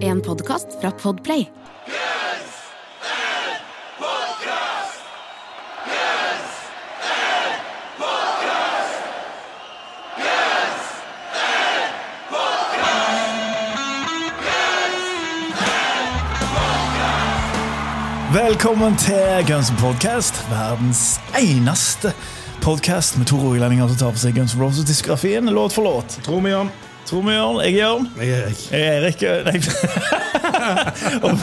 En podkast fra Podplay. Velkommen til Guns N' Podcast, verdens eneste podcast med to rogalendinger som tar for seg Guns N' Roses-diskografien låt for låt. Tror vi gjør. Gjør Jeg er Jørn. Jeg er Erik. Jeg er Erik. Nei. Og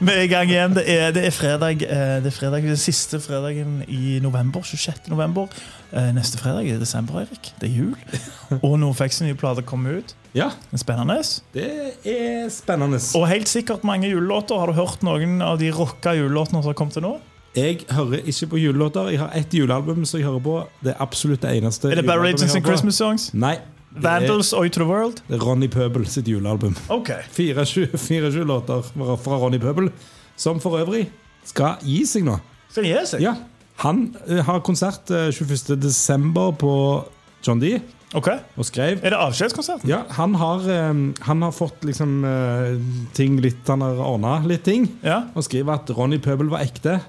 vi, er i gang igjen. Det er, det er fredag. eh, Det er fredag, den siste fredagen i november. 26. november. Eh, Neste fredag er desember, Erik. Det er jul. Og nå fikk sin nye plate komme ut. Ja, Det er Spennende. det er spennende. Og helt sikkert mange julelåter. Har du hørt noen av de rocka julelåtene som har kommet til nå? Jeg hører ikke på julelåter. Jeg har ett julealbum som jeg hører på. Det er absolutt det eneste. Er det Barry and. Christmas Songs? Nei. Vandals, the World? Det er Ronny Pøbel sitt julealbum. Ok. 24 låter fra Ronny Pøbel, som for øvrig skal gi seg nå. Skal gi seg? Ja, Han eh, har konsert eh, 21. desember på John D. Ok. og skrev Er det avskjedskonserten? ja, han har, eh, han har fått liksom eh, ting litt Han har ordna litt ting. Ja. Og skriver at Ronny Pøbel var ekte,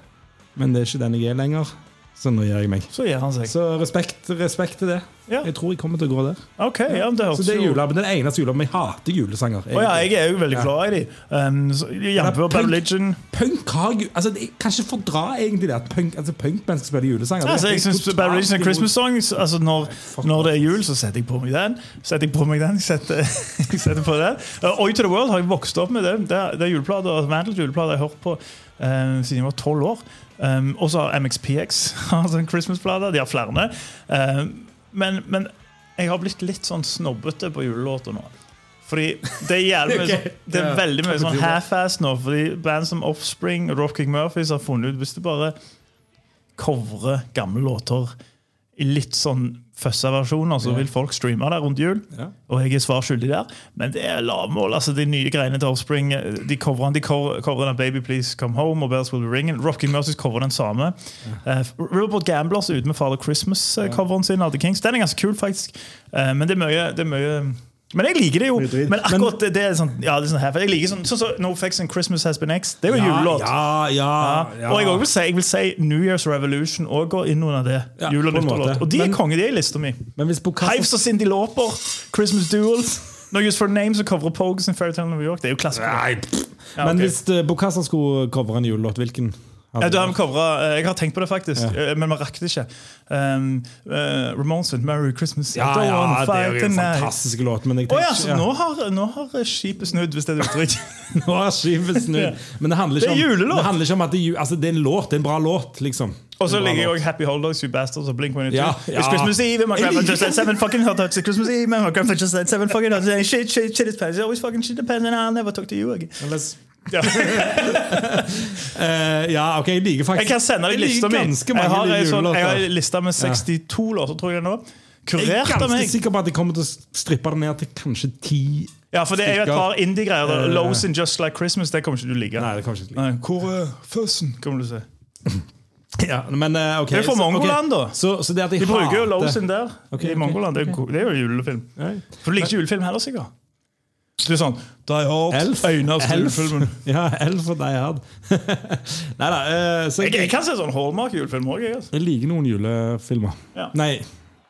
men det er ikke den jeg er lenger. Så nå gir jeg meg. Så gir han seg. Så respekt, respekt til det. Ja. Jeg tror jeg kommer til å gå der. Ok, ja, det Så det er jo den eneste julealbumet. Jeg hater julesanger. Å ja, jeg er jo veldig glad i dem. Um, så- Jf. Bad Religion. Punk har ju- altså, Jeg kan ikke fordra egentlig det at punk, altså, punkmennesker spiller julesanger. Altså, jeg synes Bad Religion og Christmas Songs altså når, når det er jul, så setter jeg på meg den. Setter jeg på meg den, setter, jeg setter på den. Uh, Oi to the World har jeg vokst opp med. Det Det er, det er juleplater, Vandals juleplater jeg har hørt på uh, siden jeg var tolv år. Um, og så har MXPX altså en Christmas-plate. De har flere. Um, men, men jeg har blitt litt sånn snobbete på julelåter nå. Fordi det er mye Ok, sånn, Det er veldig mye sånn half-ass nå. Fordi band som Offspring og Dropkick Murphys har funnet ut Hvis du bare covrer gamle låter i litt sånn føssa versjoner, så vil folk streame det rundt jul. Ja. Og jeg er svar skyldig der. Men det er lavmål. altså De nye greiene til Offspring eh, De coverer de cover, den Baby Please Come Home og Bells Will Be Ringing. Rocking Mercies coverer den samme. Uh, Robert Gamblers er ute med Father Christmas-coveren sin av The Kings. Den er ganske kul, faktisk. Uh, men det er mye, det er mye men jeg liker det jo. Men akkurat det, det er sånn, ja, det er sånn her, for jeg liker sånn, sånn så No Facts and Christmas Has Been X. Det er jo en julelåt. Ja, ja, Ja. ja. Og jeg, vil si, jeg vil si New Year's Revolution og går inn under det. Ja, Jul- og nyttårlåt. Og de er konge, de er i lista mi. Men hvis Bokassa Hives og Cindy Lauper, Christmas Duels. No Use for Names og covrer Pogues and Fairytale New York. Det er jo klassikere. Pff. Ja, Men hvis uh, Bokassa skulle covre en julelåt, hvilken? Ja, du har covret, eh, jeg har tenkt på det, faktisk, ja. men vi rakk det ikke. Um, uh, Ramones with Merry Christmas. Ja, ja, det er jo en fantastisk låt. Men jeg tenker, Å ja, så så nå har, nå har skipet snudd, hvis det er et uttrykk. Nå har skipet snudd. Men det handler ikke Det er om, julelåt. det handler ikke om at det, altså, det er en låt. Det er en bra låt, liksom. Og så ligger jo Happy Holidays, You Bastards og Blink-182. Ja, It's ja. Christmas Eve, my grandpa just said seven fucking hot dogs. It's Christmas Eve, my grandpa just said seven fucking hot dogs. Shit, shit, shit, it's It's always fucking shit depends, and I'll never talk to you again. Ellers- Ja. uh, ja, ok, jeg liker faktisk Jeg kan sende deg lista mi. Jeg har en sånn, jeg har julelåter. med 62 låter, tror jeg nå. Jeg er Kurert ganske meg. sikker på at jeg kommer til å strippe det ned til kanskje ti. Ja, for det er jo et par indie-greier. da. Eh. Lows in Just Like Christmas, det kommer ikke du like. Nei, det kommer ikke like. Nei, Hvor er føssen, kommer du til å si. Ja, men, uh, ok, Det er fra. Mongoland, da. Så, så De bruker jo Lows in der Okay, i ok, Mongoland. Det jo- det er jo julefilm. For du liker ikke julefilm heller, sikkert? Det er sånn Elf. eneste Elf. Ja, Elf og Die Hard. Nei da. eh, så Jeg, jeg kan se sånn Hallmark-julefilm òg. Altså. Jeg liker noen julefilmer. Ja. Nei,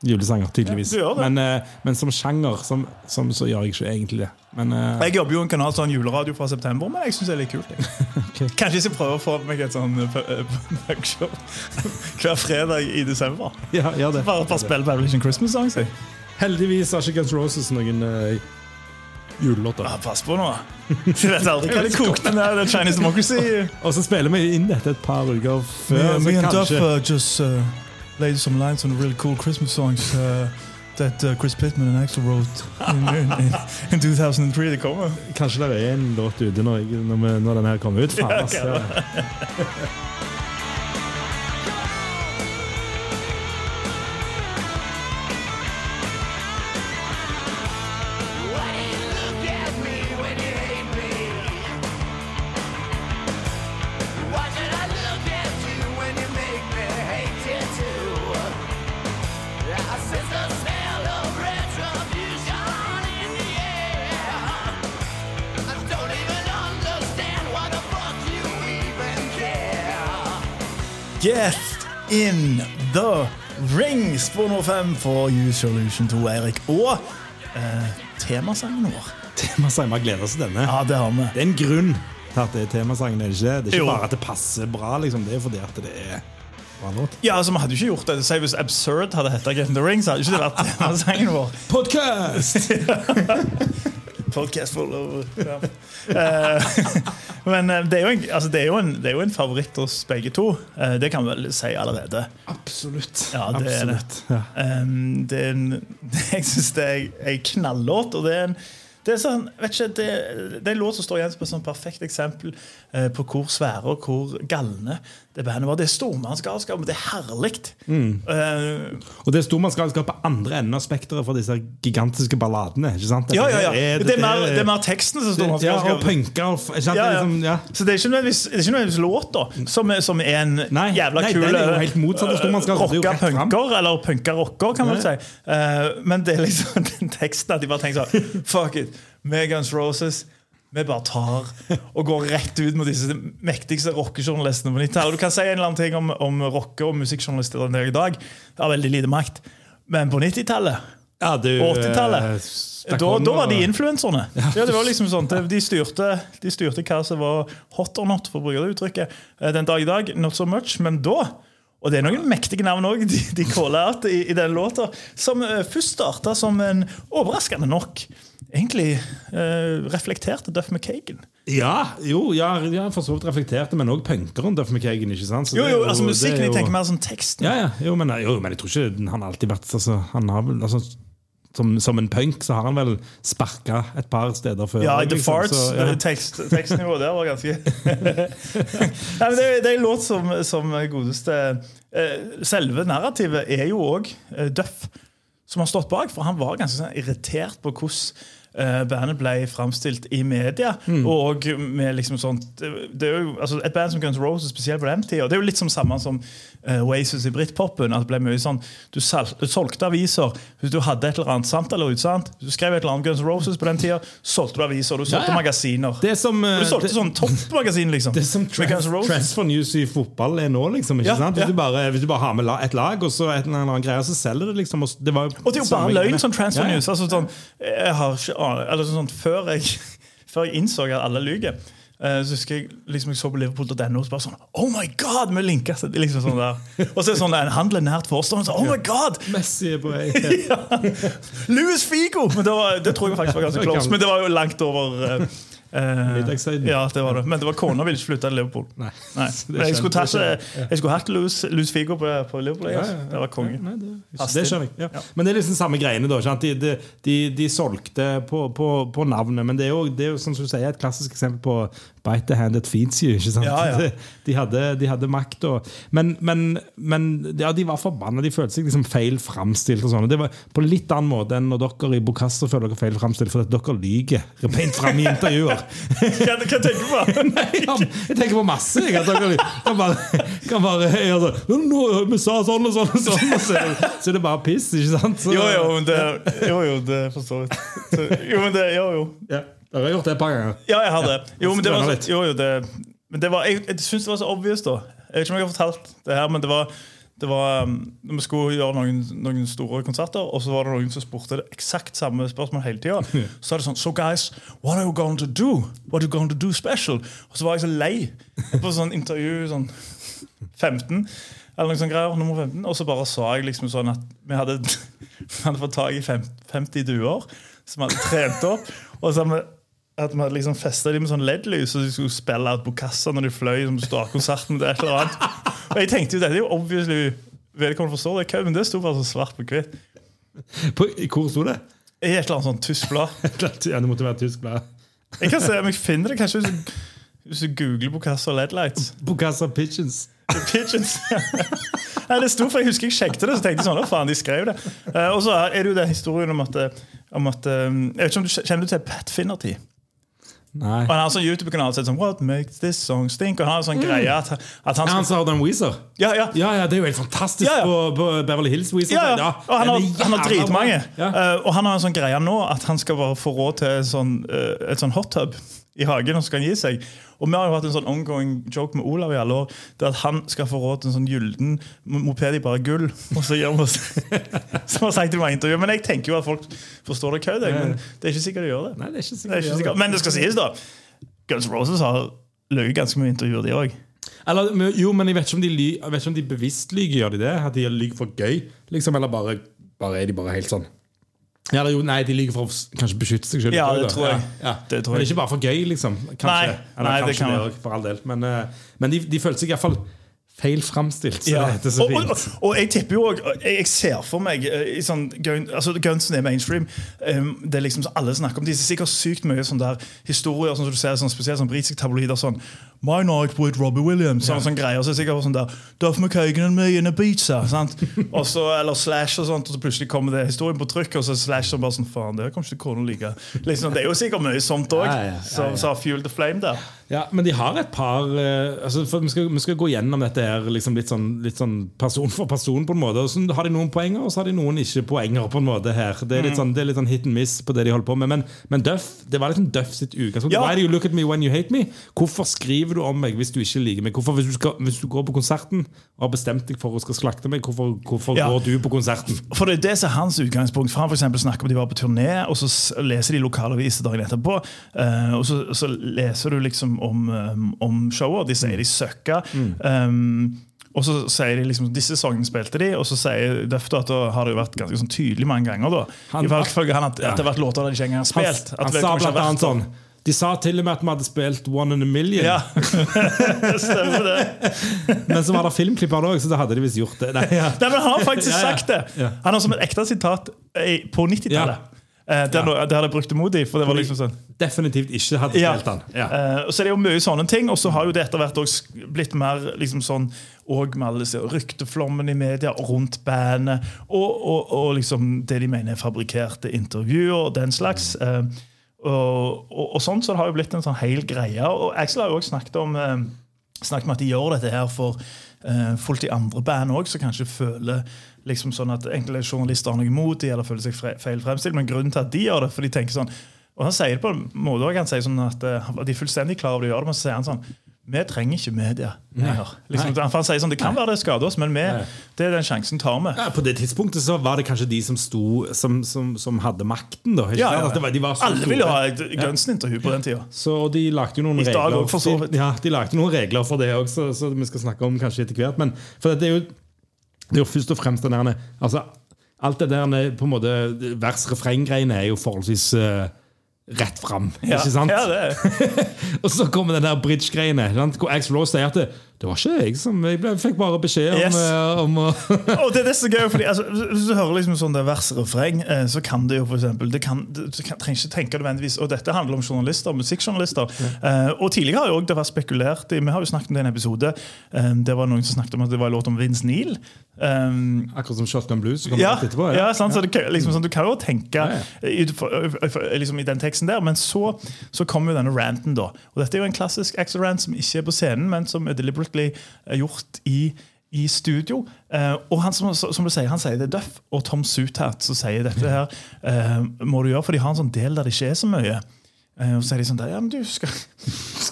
julesanger, tydeligvis. Ja, men, eh, men som sjanger som, som, så gjør jeg ikke egentlig det. Men eh, Jeg jobber jo en kanal sånn juleradio fra september, men jeg syns det er litt kult. Jeg. Kanskje jeg skal prøve å få meg et sånn eh, pu- eh, hver fredag i desember. ja, gjør det. Bare, bare spille Babylon Christmas Songs. jeg. Heldigvis har ikke Guns Roses noen julelåter. Ja, pass på nå. Du vet aldri hva det kokte ned til Chinese Democracy. Og så spiller vi inn dette et par uker før. Me, me and Duff uh, just uh, laid some lines on really cool Christmas songs uh, that uh, Chris Pittman and Axel wrote in, in, in, in 2003. Det kommer. Kanskje det er en låt ute når, når, når den her kommer ut. Faen, Ja, Get in the ring! Spor nummer fem for Use Solution Illusion 2, Eirik. Og eh, temasangen vår. Temasangen, Vi har gledet oss til denne. Ja, det har vi. Det er en grunn til at det er temasangen. Er det ikke? det er ikke Jo. bare at det passer bra, liksom. det er fordi at det er bra låt. Ja, altså, Vi hadde jo ikke gjort det. Si Hvis Absurd hadde hett Get in the ring, så hadde ikke det vært temasangen vår. Podcast! Podcast full of ja. Eh, Men eh, det er, jo en, altså, det, er jo en, det er jo en favoritt hos begge to. Eh, det kan vi vel si allerede. Absolutt. Ja, det er det. Absolutt. Ja. Um, det er en, jeg syns det er en knallåt. Og det er en det er, sånn, vet ikke, det, det er en låt som står igjen som et sånn perfekt eksempel eh, på hvor svære og hvor galne det bandet var. Det er stormannsgalskap, men det er herlig. Mm. Uh, Og det er stormannsgalskap på andre enden av spekteret for disse gigantiske balladene. ikke sant? ja, ja, ja. er- Det er mer, det er mer teksten som er Ja, og punker? Ja, ja. Liksom, ja. Så det er ikke nødvendigvis, det låta som, som er en Nei, jævla nei, kul. Det Rocka punker, eller punka rocker, kan man Ja. si. Uh, men det er liksom den teksten at de bare tenker sånn Fuck it. Med Guns Roses. Vi bare tar og går rett ut mot disse mektigste rockejournalistene på 90-tallet. Du kan si en eller annen ting om, om rocke- og musikkjournalister i dag. Det har veldig lite makt. Men på 90-tallet Ja, du, 80-tallet. eh, da, da var de influenserne. Ja, det var liksom sånn, de, styrte, de styrte hva som var hot or not, for å bruke det uttrykket. Eh, Den dag i dag, not so much, men da og det er noen mektige navn òg de, de caller out i, i den låta. Som eh, først starta som en overraskende nok egentlig eh, reflekterte Duff McKagan. Ja, jo, ja, ja for så vidt reflekterte, men òg punkeren Duff McKagan. ikke sant? Så Jo, jo, altså musikken, er jeg jo- tenker mer som teksten. Ja, ja, jo men, jo, men jeg tror ikke han alltid vært altså, Han har vel altså, som, som en punk så har han vel sparka et par steder før. Ja, i The liksom, Farts. ja. Tekst, tekstnivået der var ganske Nei, men det, det er en låt som, som godeste eh, Selve narrativet er jo òg Duff som har stått bak, for han var ganske sånn irritert på hvordan eh, bandet ble framstilt i media. Mm. Og med liksom sånt det, er jo, altså Et band som Guns Roses, spesielt på den tida, det er jo litt som samme som uh, Oasis i britpopen. at det ble mye sånn, Du, sal, du solgte aviser hvis du hadde et eller annet sant eller usant. Du skrev et eller annet Guns Roses på den tida, solgte du aviser. Du solgte Ja, ja. magasiner. Det som, uh, du solgte det- sånn toppmagasin, liksom. Det som trans, transfer news i fotball er nå, liksom. ikke Ja, sant? Hvis, du bare, hvis du bare har med et lag, og så et eller annet greier, så selger det liksom. Og det var Og det er jo bare løgn, sånn transfer news. Altså, sånn, jeg har ikke eller sånn, før, jeg, før jeg innså at alle lyver, eh, så husker jeg liksom jeg så på Liverpool.no og bare sånn Oh my God! Vi linker liksom sånn der. Og så er det sånn en handel nært forestående. Så, oh my God! Messi er på vei. Louis Figo! Men det, var, det tror jeg faktisk var ganske close. Men det var jo langt over eh, eh, Ja, det var det. Men det var kona ville ikke flytte til Liverpool. Nei. Nei. Jeg skulle, tatt, jeg. skulle hatt Louis, Louis Figo på, på Liverpool. Ja, altså. ja, ja. Det var konge. Nei, det, det skjønner jeg. Men det er liksom samme greiene. da, sant? De, de, de, de solgte på, på, på navnet, men det er jo, det er jo som du sier, et klassisk eksempel på bite the hand that feeds you. ikke sant? Ja, ja. De, de, hadde, de hadde makt. Og, men, men, men ja, de var forbanna. De følte seg liksom feil framstilt. og sånn. Det var på litt annen måte enn når dere i Bokassa føler dere feil framstilt, for dere lyver rent fram i intervjuer. Hva, hva tenker du på? Nei, jeg, jeg tenker på masse. Jeg, at dere kan bare, kan bare gjøre sånn nå, Vi sa sånn og sånn, og sånn og så, det- så er det bare piss, ikke sant? Så, Jo, jo, det, jo, jo, det forstår jeg. Jo, men det, jo, jo. Ja, dere har gjort det et par ganger. Ja, jeg har det. Jo, men det var, så, jo, jo, det, men det var, jeg, jeg syns det var så obvious, da. Jeg vet ikke om jeg har fortalt det her, men det var, det var um, vi skulle gjøre noen, noen store konserter, og så var det noen som spurte det eksakt samme spørsmål hele tida. Så er det sånn So guys, what are you going to do? What are you going to do special? Og så var jeg så lei på sånn intervju sånn 15, eller noe sånt greier, nummer 15, og så bare sa jeg liksom sånn at vi hadde, vi hadde fått tak i 50 duer som hadde trent opp. Og så hadde vi at vi hadde liksom festa dem med sånn LED-lys, og de skulle spille out Bokassa når de fløy som startkonserten til et eller annet. Og jeg tenkte jo, dette er jo obviously vedkommende forstår det, men det sto bare så svart på hvitt. Hvor sto det? I et eller annet sånn tysk blad. Ja, det måtte være tysk blad. Jeg kan se om jeg finner det kanskje hvis du, hvis du googler Bokassa LED-lights. Bokassa Pigeons. Pigeons. Nei, det sto, for Jeg husker jeg sjekket det, så tenkte jeg sånn, å faen, de skrev det. Eh, og så er det jo den historien om at, eh, om at eh, Jeg vet ikke om du kjenner du til Pat Finnerty? Nei. Og han har en sånn YouTube-kanal som sånn What makes this song stink? Og han har sånn greie at, at han Han har den Weezer? Ja, ja. Ja, ja, det er jo helt fantastisk Ja, ja. På, på Beverly Hills Weezer. Ja, ja. Og han har, han har dritmange. Eh, og han har en sånn greie nå at han skal bare få råd til sånn, uh, et sånn hot tub i hagen, og så skal han gi seg. Og vi har jo hatt en sånn ongoing joke med Olav i alle år. Det at han skal få råd til en sånn gylden moped i bare gull. Og så gjør vi oss Som har sagt i mange intervjuer. Men jeg tenker jo at folk forstår det kødd. Men det er ikke sikkert de gjør det. Nei, det er ikke Det er ikke sikkert. Men det skal sies, da. Guns Roses har løyet ganske mye i intervjuer, de òg. Jo, men jeg vet ikke om de, ly, vet ikke om de bevisst lyver. Gjør de det? At de lyver for gøy? Liksom, eller bare, bare er de bare helt sånn ja, jo, Nei, de lyver for å kanskje beskytte seg selv. Ja, det tror jeg. Ja, ja. Det tror Men jeg. ikke bare for gøy, liksom. Kanskje. Nei, eller nei, det kanskje kan det også, for all del. Men, uh, men de, de følte seg iallfall feil framstilt. Så Ja. det heter så Og, og, fint. og jeg tipper jo også, jeg, jeg ser for meg eh, i sånn, altså Gunsen er mainstream. Um, det er liksom så Alle snakker om De er sikkert sykt mye sånn der historier, sånn som du ser, sånn, spesielt sånn britiske tabloider. sånn My night with Robbie Williams. Sånn, sånn greier, så er det sikkert sånn der Duff McKagan and me in a pizza. Sant? Og så, eller Slash og sånt, og så plutselig kommer det historien på trykk, og så Slash som bare sånn Faen, det kommer ikke kona like. Liksom, det er jo sikkert mye sånt òg, Ja, ja, ja, som som har fuel the flame der. Ja, men de har et par eh, altså vi, skal, vi skal gå gjennom dette her liksom litt, sånn, litt sånn person for person. på en måte og Så har de noen poenger, og så har de noen ikke poenger. på en måte her Det er Mm. litt sånn, det er litt sånn hit and miss på det de holder på med. Men, men Duff, det var liksom Duff sitt utgangspunkt. Ja. Why do you look at me when you hate me? Hvorfor skriver du om meg hvis du ikke liker meg? Hvorfor Hvis du, skal, hvis du går på konserten og har bestemt deg for å skal slakte meg, hvorfor, hvorfor Ja. går du på konserten? For det er det som er hans utgangspunkt. For Han for snakker om at de var på turné, og så leser de lokalaviser dagen etterpå. eh, og så, så leser du liksom om, um, om showet. De sier de søkka. Um, og så sier de liksom Disse sangene spilte de, og så sier Duff at da har det jo vært ganske sånn tydelig mange ganger. da Han- fall han at, at det har vært låter de ikke engang har Han, spilt. At han sa blant annet sånn De sa til og med at vi hadde spilt One in a Million. Ja, stemmer det. Men så var det filmklipp av det òg, så da hadde de visst gjort det. Nei, ja. Nei, men Han har faktisk sagt det. Han har som et ekte sitat på 90-tallet. Ja. Eh, der, der jeg brukt det mot dem. For det var liksom sånn Definitivt ikke hadde Ja. spilt den. Ja. Uh, så er det jo mye sånne ting, og så har jo det etter hvert også blitt mer liksom sånn og med alle disse rykteflommen i media rundt bandet, og, og, og liksom det de mener er fabrikkerte intervjuer og den slags. Uh, og, og, sånn, så det har jo blitt en sånn hel greie. Og Axel har jo også snakket om uh, snakket om at de gjør dette her for folk i andre band òg, som kanskje føler liksom sånn at enkelte journalister har noe imot dem, eller føler seg feil fremstilt. Men grunnen til at de gjør det, for de tenker sånn Og han sier det på en måte også, han sier sånn at eh, de er fullstendig klar over å gjøre det, men så sier han sånn vi trenger ikke media lenger. Liksom, han sier sånn, Det kan være det skader oss, men vi, det er den sjansen tar vi. Ja, på det tidspunktet så var det kanskje de som sto Som, som, som hadde makten, da. Ja, ja, det var, de var Alle ville ha et Gunsen-intervju på den tida. Så og de lagde jo noen regler også, for de, ja, de lagde noen regler for det òg, så, så vi skal snakke om kanskje etter hvert. Men for det er jo, det er jo først og fremst den der altså, Alt det der på en måte vers-refreng-greiene er jo forholdsvis eh, rett fram. Ja, Ikke sant? ja, det. Og så kommer den der bridge-greiene. Hvor Axl Rose sier at det, var ikke jeg som Jeg ble, fikk bare beskjed om, Yes. om, om å Og det er det som er gøy, fordi altså, Hvis du hører liksom sånn det vers-refreng, eh, så kan det jo for eksempel, det kan, Du kan, trenger ikke tenke nødvendigvis Og dette handler om journalister, musikkjournalister. Eh, og tidligere har jo det vært spekulert i Vi har jo snakket om det i en episode. eh, det var noen som snakket om at det var en låt om Vince Neil. Um, Akkurat som Shotgun Blues. som ja, etterpå, ja, sant? Så det, liksom, sånn, du kan jo tenke Ja, i, for, for, liksom, i den teksten der, men så, så kommer jo denne ranten, da. Og dette er jo en klassisk Axel rant som ikke er på scenen, men som er deliberately eh, gjort i i studio. Eh, og han som, som du sier, han sier det er Duff og Tom Suthat som sier dette her. eh, må du gjøre, For de har en sånn del der det ikke er så mye. Eh, og så er de sånn der, ja, men du skal,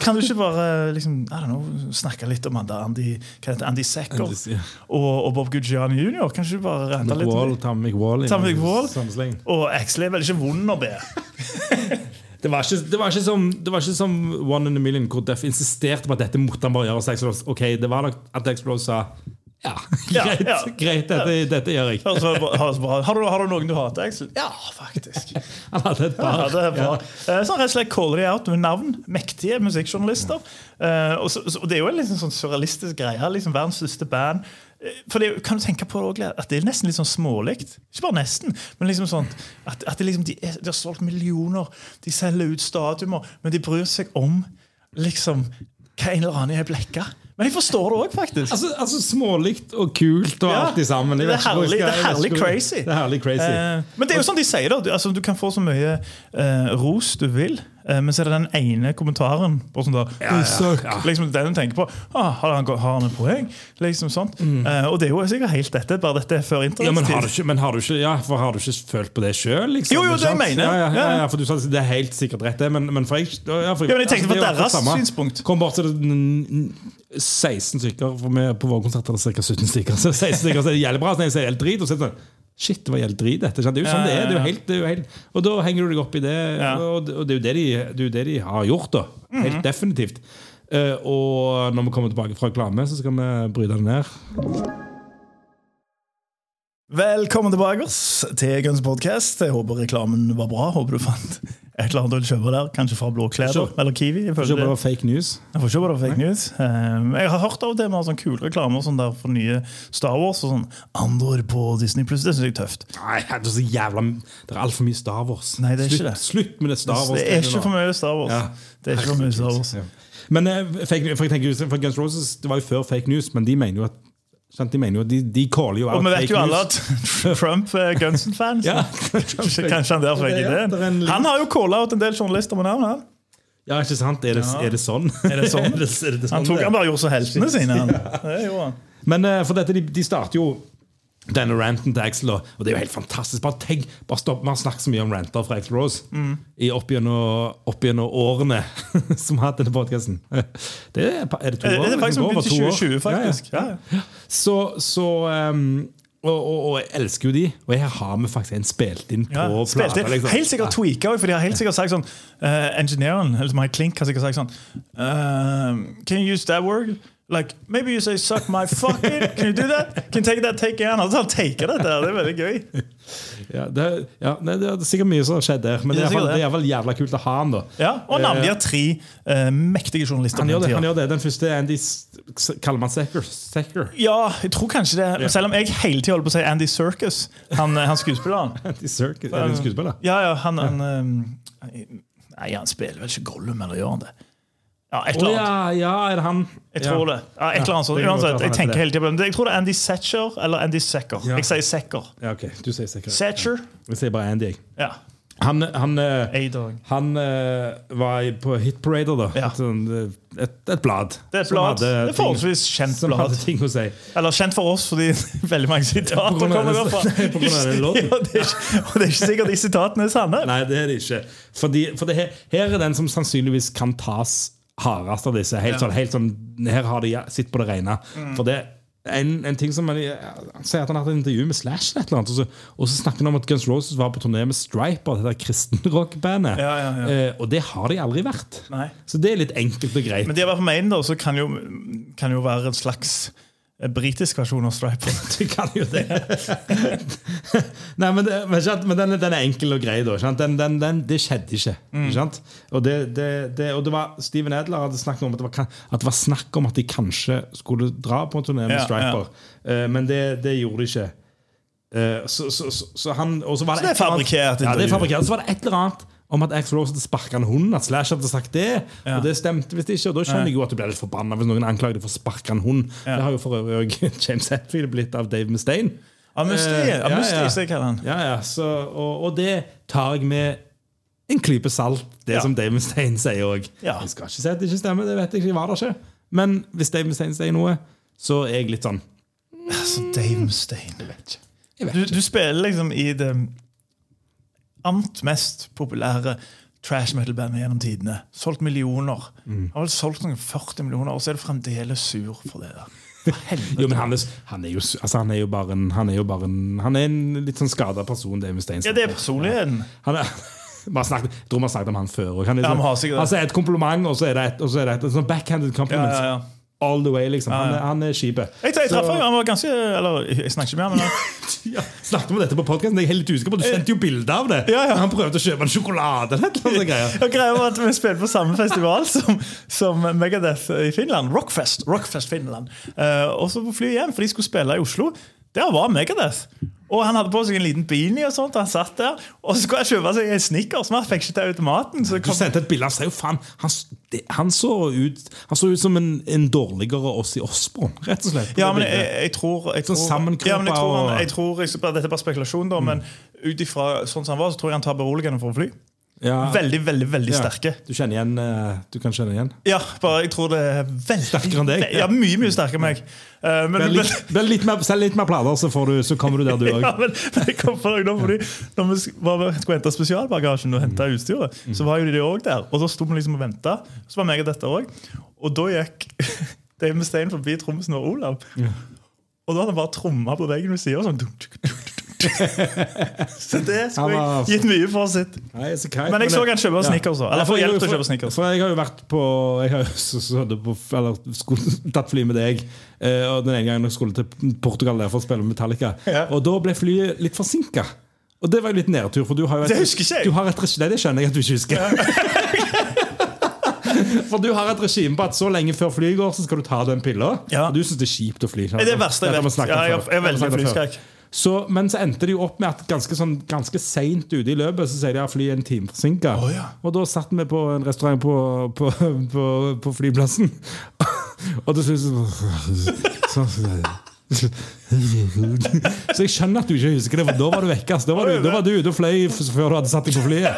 Kan du ikke bare liksom, I don't know, snakke litt om Andy, Andy Secker Andy, ja. og, og Bob Gugiani jr.? Kan ikke du bare rante litt? Wall, Tom McWall. Tom McWall. Og Axley er vel ikke vond å be. Det var, ikke, det, var ikke som, det var ikke som One in a Million, hvor Duff insisterte på at dette måtte han bare gjøre. Så ok, Det var nok at Explode sa ja, Ja, greit, ja. greit dette, dette gjør jeg. Bra. Har, du, har du noen du hater, Axel? Ja, faktisk. Han hadde et par. Ja, det er bra. Så han rett og slett caller de out med navn. Mektige musikkjournalister. Eh, og, så, så, og det er jo en liksom sånn surrealistisk greie. Liksom Verdens største band. For det, kan du tenke på det også, at det er nesten litt sånn smålig. Ikke bare nesten, men liksom sånn at, at det liksom, de, er, de har solgt millioner. De selger ut stadioner, men de bryr seg om liksom hva en eller annen er blekka. Men jeg forstår det òg, faktisk. Altså, altså Smålig og kult og Ja. alt i sammen. Det er herlig- skal- det er herlig crazy. Det er herlig crazy. Eh, men det er jo sånn de sier, da. Altså, du kan få så mye eh, ros du vil. Eh, men så er det den ene kommentaren på sånn da, Ja, ja, ja. liksom den du tenker på. Ah, har, han, har han en poeng? Liksom sånt. Eh, og det er jo sikkert helt dette, bare dette er før Mm. Ja, men har du ikke, har du ikke, ja, for har du ikke følt på det sjøl? Liksom, Jo, jo, det jeg mener. jeg. for du sa det er helt sikkert rett, det. Men, men for jeg, for, Ja, men jeg tenkte altså, akkurat deres synspunkt. Kom bort til det, n- n- 16 stykker for vi, På vår konsert er det ca. 17 stykker. Så 16 stykker så er det jævlig bra, så jeg sier helt drit. Og så er det sånn Shit, det var helt drit, dette. Det er jo sånn det er. det er jo helt, det er jo helt Og da henger du deg opp i det, og, det- er jo det de, det det de har gjort, da. Mhm. Helt definitivt. Eh, og når vi kommer tilbake fra reklame, så skal vi bryte det ned. Velkommen tilbake oss til Guns Podcast. Jeg håper reklamen var bra. Håper du fant et eller annet å kjøpe der. Kanskje fra Blå Kleder eller Kiwi. Jeg, får kjøpe det var fake news. jeg får kjøpe det var fake news. Um, Jeg har hørt av og til med sånn kule reklamer sånn der for nye Star Wars og sånn Andor på Disney Pluss. Det syns jeg er tøft. Nei, det er så jævla Det er altfor mye Star Wars. Nei, det er ikke det. Slutt med det Star Wars. Det er ikke for mye Star Wars. Ja. Det er ikke for mye Star Wars. Ja. Men eh, fake, for jeg tenker, for Guns Roses det var jo før fake news, men de mener jo at sant, De mener jo de, de caller jo Og vi vet jo alle at Trump er Gunson-fan. Ja. Kanskje han derfor fikk ideen. Han har jo calla ut en del journalister med navn. Han, ja, ikke sant? Er det, Ja. er det sånn? Er det sånn? er det, er det sånn han tok han bare gjorde så heltene sine. Han. Det gjorde han. Men eh, for dette, de, de starter jo denne ranten til Axel, og det er jo helt fantastisk. Bare tenk, bare stopp, Vi har snakket så mye om ranter fra Axel Rose Mm. i opp gjennom, årene som har hatt denne podkasten. Det er, er det to år? Det er faktisk begynt i 2020, faktisk. Ja, Ja, ja. Så, så um, og, og, og jeg elsker jo de, og her har vi faktisk en spilt inn på Ja, plata. liksom. Helt sikkert tweaka òg, for de har helt sikkert sagt sånn uh, Engineeren, eller Mike Klink, har sikkert sagt sånn uh, Can you use that word? Like, maybe you say 'suck my fucking. Can you do that? Can you take that take again? Altså, han taker det der. Det er veldig gøy. Ja, det, ja, nei, det er sikkert mye som har skjedd der, men det Det er er det. det er vel jævla kult å ha han, da. Ja, Og har tre uh, mektige journalister. Han gjør det. han gjør det Den første er Andy Kaller man Secker? Secker. Ja, jeg tror kanskje det. Ja. Selv om jeg hele tida holder på å si Andy Circus, han, han skuespilleren. Andy Circus, Er det en skuespiller? Ja, ja, han, han um, Nei, han spiller vel ikke Gollum, eller gjør han det? Ja, et eller annet. ja, ja, er det han? Jeg tror det. Ja, et eller annet sånt. Uansett, jeg tenker hele tiden. Jeg tror det er Andy Setcher eller Andy Secker. Jeg sier Secker. Ja, ok, du sier Secker. Setcher? Jeg sier bare Andy. Ja. Han, han, eh, han eh, var på Hit Parader, da. Et, sånn, eh, et, et blad. Det er et blad. Det er forholdsvis kjent blad. si. Eller kjent for oss, fordi veldig mange sitater kommer derfra. på grunn av den låten. Ja, det er og det er ikke sikkert de sitatene er sanne. Nei, det er det ikke. Fordi, for det her, her er den som sannsynligvis kan tas hardest av disse. Helt Ja. sånn, helt sånn, her har de sitt på det rene. Mm. For det en, en ting som han, han sier at han har hatt et intervju med Slash, eller et eller annet, og, så, og så snakker han om at Guns Roses var på turné med Striper, det der kristenrockbandet. Ja, ja, ja. eh, og det har de aldri vært. Nei. Så det er litt enkelt og greit. Men det har vært på main, da, så kan jo, kan jo være en slags britisk versjon av Striper. Du kan jo det. Nei, men, det, men, sant, men den, den er enkel og grei, da. sant? Den, den, den, det skjedde ikke. Mm. ikke sant? Og, det, det, det, og det var Steven Edler hadde snakket om at det, var, at det var snakk om at de kanskje skulle dra på en turné med Ja, Striper, Eh, men det, det gjorde de ikke. Eh, så, så, så, så han og så var Så det er fabrikkert Ja, det er fabrikkert. Så var det et eller annet om at Axel Rose hadde sparka en hund. At Slash hadde sagt det. Ja. Og det stemte visst ikke. Og da skjønner jeg jo at du blir litt forbanna hvis noen anklager deg for å sparke en hund. Ja. Det har jo for øvrig James Hetfield blitt av Dave Mustaine. Av Mustaine, ja, så jeg kaller han. Ja, ja, så, og, og det tar jeg med en klype salt, det som Dave Mustaine sier òg. Ja. Jeg skal ikke si at det ikke stemmer, det vet jeg ikke. Var det ikke. Men hvis Dave Mustaine sier noe, så er jeg litt sånn Altså, Dave Mustaine. Jeg vet ikke. Jeg vet Du, ikke. du spiller liksom i det amt mest populære trash metal-bandet gjennom tidene. Solgt millioner. Mm. Har vel solgt noen 40 millioner, og så er du fremdeles sur for det der. Jo, men han er, han er jo altså, han er jo bare en Han er jo bare en Han er en litt sånn skada person, Dave Mustaine. Ja, det er personligheten. Han er, snakket, jeg tror vi har snakket om han før. Han er Ja, sånn- har sikkert det. altså, et kompliment, og så er det et, og så er det et, et sånn backhanded Ja, ja, ja. All the way, liksom. Han, er- han er skipet. Jeg, jeg traff Så- ham, han var ganske Eller, jeg snakker ikke med ham, men han- Ja, Snakket om dette på podcasten? Jeg er helt usikker på Du sendte jo bilde av det. Ja, ja. Han prøvde å kjøpe en sjokolade eller et eller annet. greier. Og greia var at Vi spilte på samme festival som, som Megadeth i Finland. Rockfest Rockfest Finland. Eh, og så på flyet hjem, for de skulle spille i Oslo. Der var Megadeth. Og Han hadde på seg en liten beanie, og sånt, og han satt der. Og så skulle jeg kjøpe seg en Snickers, men han fikk ikke til automaten. Så Du sendte et bilde. Han sa jo faen Han, han, så, ut, han så ut som en, en dårligere Ossi Osborn, rett og slett. ja, men jeg, jeg tror, jeg Sånn tror, ja, men jeg tror, han, jeg tror jeg, Dette er bare spekulasjon, da, men ut ifra sånn som han var, så tror jeg han tar beroligende for å fly. Ja. Veldig, veldig veldig Ja. sterke. Du kjenner igjen eh, Du kan kjenne igjen? Ja, bare jeg tror det er veldig Sterkere enn deg? Ja, Mye mye sterkere enn meg. Uh, men, Vel men, litt, litt mer, selv litt mer plater, så, får du, så kommer du der, du òg. ja, men, men jeg kom på deg nå, fordi Når vi skulle hente spesialbagasjen og hente utstyret, så var jo de òg der. Og da sto vi liksom og venta. Så var meg og dette òg. Og da gikk Dave Stein forbi trommisen og Olav. Og da hadde han bare tromma på veggen ved sida. Sånn. Så det skulle jeg gitt mye for sitt. Nei, Men jeg så han kjøpe sneakers også. Eller få hjelp til å kjøpe sneakers. For jeg har jo vært på Jeg har jo så, så på, eller skulle tatt fly med deg. uh, Og den ene gangen jeg skulle til Portugal der for å spille Metallica. Ja. Og da ble flyet litt forsinka. Og det var jo litt nedtur. For du har jo et, Det husker ikke jeg. Du har et, nei, det skjønner jeg at du ikke husker. For du har et regime på at så lenge før flyet går, så skal du ta den pilla. Ja. Du syns det er kjipt å fly. Det er det verste jeg vet. Ja, jeg, er veldig flyskrekk. Så, men så endte det jo opp med at ganske, sånn, ganske seint ute i løpet så sier de at flyet er en time forsinka. Oh, ja. Og da satt vi på en restaurant på, på, på, på flyplassen. Og til slutt så, så, så jeg skjønner at du ikke husker det, for da var du vekke. Da var du, da var du og fløy før du hadde satt deg på flyet.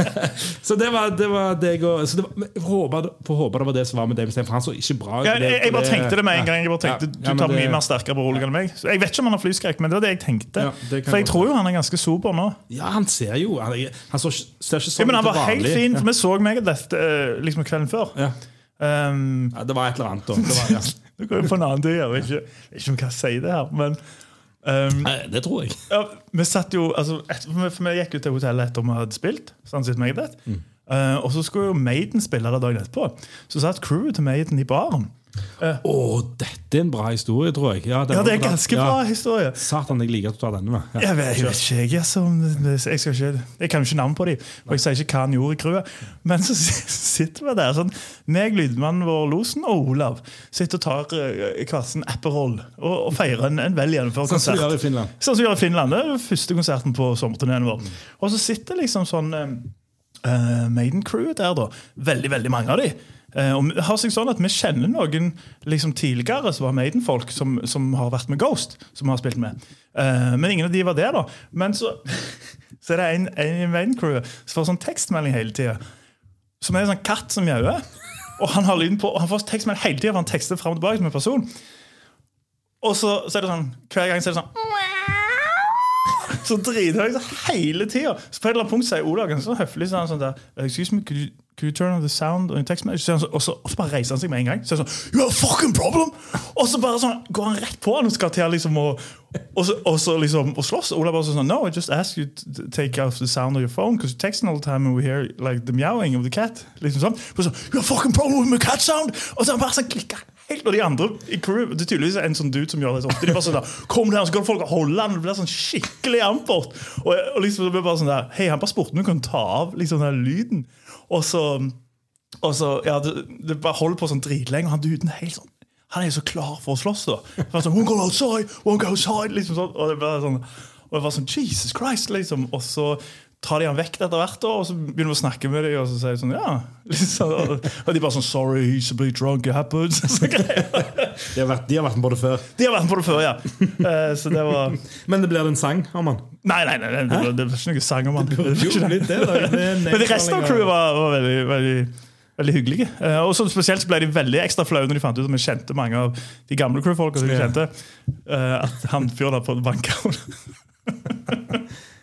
Så det var, det var og så det var, Jeg håper, får håpe det var det som var med David Steen, for han så ikke bra ut. Ja, jeg, jeg bare tenkte det med en gang. Jeg bare tenkte Ja, Du ja, tar mye mer sterkere beroligende enn meg. Så jeg vet ikke om han har flyskrekk, men det var det jeg tenkte. Ja, For jeg tror jo han er ganske sober nå. Ja, han ser jo Han, han så, ser ikke Ja, sånn men han var helt fin, for vi så meg dette eh, liksom kvelden før. Ja. Um, Ja, det var et eller annet. Da. Det var, ja. Det går jo på en annen tid. Jeg vet ikke, ikke om jeg sier det her, men um, Nei, det tror jeg. ja, Vi satt jo, altså, et, for vi- gikk jo til hotellet etter vi hadde spilt. Sånn sett Megadeth. Mm. Uh, og så skulle jo Maiden spille det dagen etterpå. Så satt crewet til Maiden i baren. Å, dette er en bra historie, tror jeg. Ja, Ja, det er en ganske ja. bra historie. Satan, jeg liker at du tar denne med. Ja. Jeg vet, jeg vet ikke, jeg, som, jeg, skal ikke, jeg kan jo ikke navn på dem, og jeg sier ikke hva han gjorde i crewet. Men så sitter vi der, sånn, meg, lydmannen vår, Losen og Olav, sitter og tar uh, hver sin Aperol og, og feirer en, en vel gjennomført Sånn som konsert. gjør i Finland. Sånn som vi gjør i Finland. Det er første konserten på sommerturneen vår. Og så sitter liksom sånn uh, Maiden-crewet der, da. Veldig, veldig mange av de. Eh, og det har seg sånn at Vi kjenner noen liksom tidligere som var Maiden-folk, som, som har vært med Ghost. som har spilt med. Eh, men ingen av de var det, da. Men så, så er det en, en i Maiden-crewet som får sånn tekstmelding hele tida. Som er en sånn katt som mjauer. Og han har lyden på, og han får tekstmelding hele tida, for han tekster fram og tilbake som en person. Og så, så er det sånn, hver gang så er det sånn så drithøyt hele tida. Så på et eller annet punkt sier Olav ganske sånn høflig så han sånn der, Excuse me, could you, could you turn on the sound on your text message? Så han sånn- Og så, og så bare reiser han seg med en gang. Så er sånn, you have a fucking problem! Og så bare sånn, går han rett på han og skal til liksom å og så, og så liksom og slåss. Olav bare sånn No, I just ask you to take off the sound of your phone because you're texting all the time and we hear like the meowing of the cat. Liksom sånn. Så, you have a fucking problem with my cat sound! Og så bare sånn klikka helt. Og de andre i crew Det er tydeligvis en sånn dude som gjør det sånn. De bare sånn der, Kom der, så kan folk holde han. Det blir sånn skikkelig ampert. Og, og liksom det blir bare sånn der Hei, han bare spurte om du kan ta av liksom den lyden. Og så, og så ja, det, det bare holder på sånn dritlenge. Og han duden er helt sånn han er jo så klar for å slåss. da. Sånn, One go outside, one go outside, liksom sånn. Og det var sånn, og det var sånn, Jesus Christ, liksom. Og så tar de han vekk etter hvert, og så begynner vi å snakke med dem, og så sier de sånn, ja. Liksom, og, og de bare sånn Sorry, he's a bit drunk, it happens. Så greier. De, har vært, de har vært med på det før. De har vært med på det før, ja. Eh, Så det var Men det blir det en sang, Herman? Nei, nei, nei, nei det, blir det var ikke noen sang om han. Det det. litt det, da. Det Men de resten av crewet var, var veldig, veldig, veldig hyggelige. Eh, og så Spesielt så ble de veldig ekstra flaue når de fant ut at vi kjente mange av de gamle crewfolka. kjente eh, At han fyren der på banka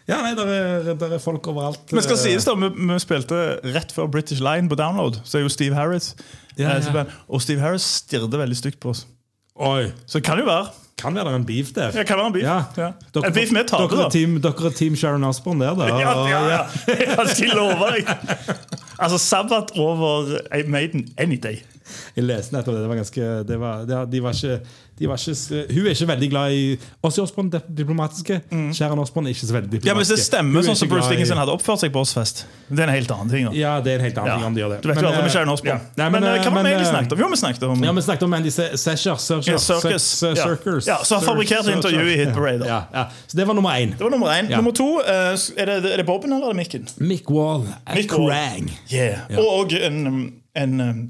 Ja, nei, der er, der er folk overalt. Men skal sies da, vi, vi spilte rett før British Line på download. Så er jo Steve Harris Ja, eh, ja. Og Steve Harris stirret veldig stygt på oss. Oi, Så det kan jo være. kan være en beef der. Ja, kan være en beef. Ja. Ja. Dere, En beef med Tare, dere, da. er team, dere er team Sharon Osborne der, da. Ja, ja, ja. Jeg skal love deg. Altså, Sabbat over Maiden any day. Jeg leste nettopp det. det var ganske, det var, det, de var ikke, de var ikke, hun er ikke veldig glad i Ozzy Osbourne, det diplomatiske. Sharon Osborn er ikke så veldig diplomatiske. Mm. Ja, men Hvis det stemmer er sånn som Bruce Dickinson hadde oppført seg på Ozzfest, det er en helt annen ting. da. Ja, det er en helt annen Ja. ting om de gjør det. Du vet jo aldri med Kjæren Osbourne. ja. Nei, men, men, eh, hva var det vi eh, snakket om? Jo, vi snakket om Ja, vi snakket om Andy Sesher. Circus. Ja. Så har fabrikkert intervju i Hit Parade. Ja, ja. Så det var nummer én. Det var nummer én. Nummer to, eh, er det, er det Boben eller er det Mikken? Mick Wall, Mick Wall. Yeah. Ja. Og en, en, um,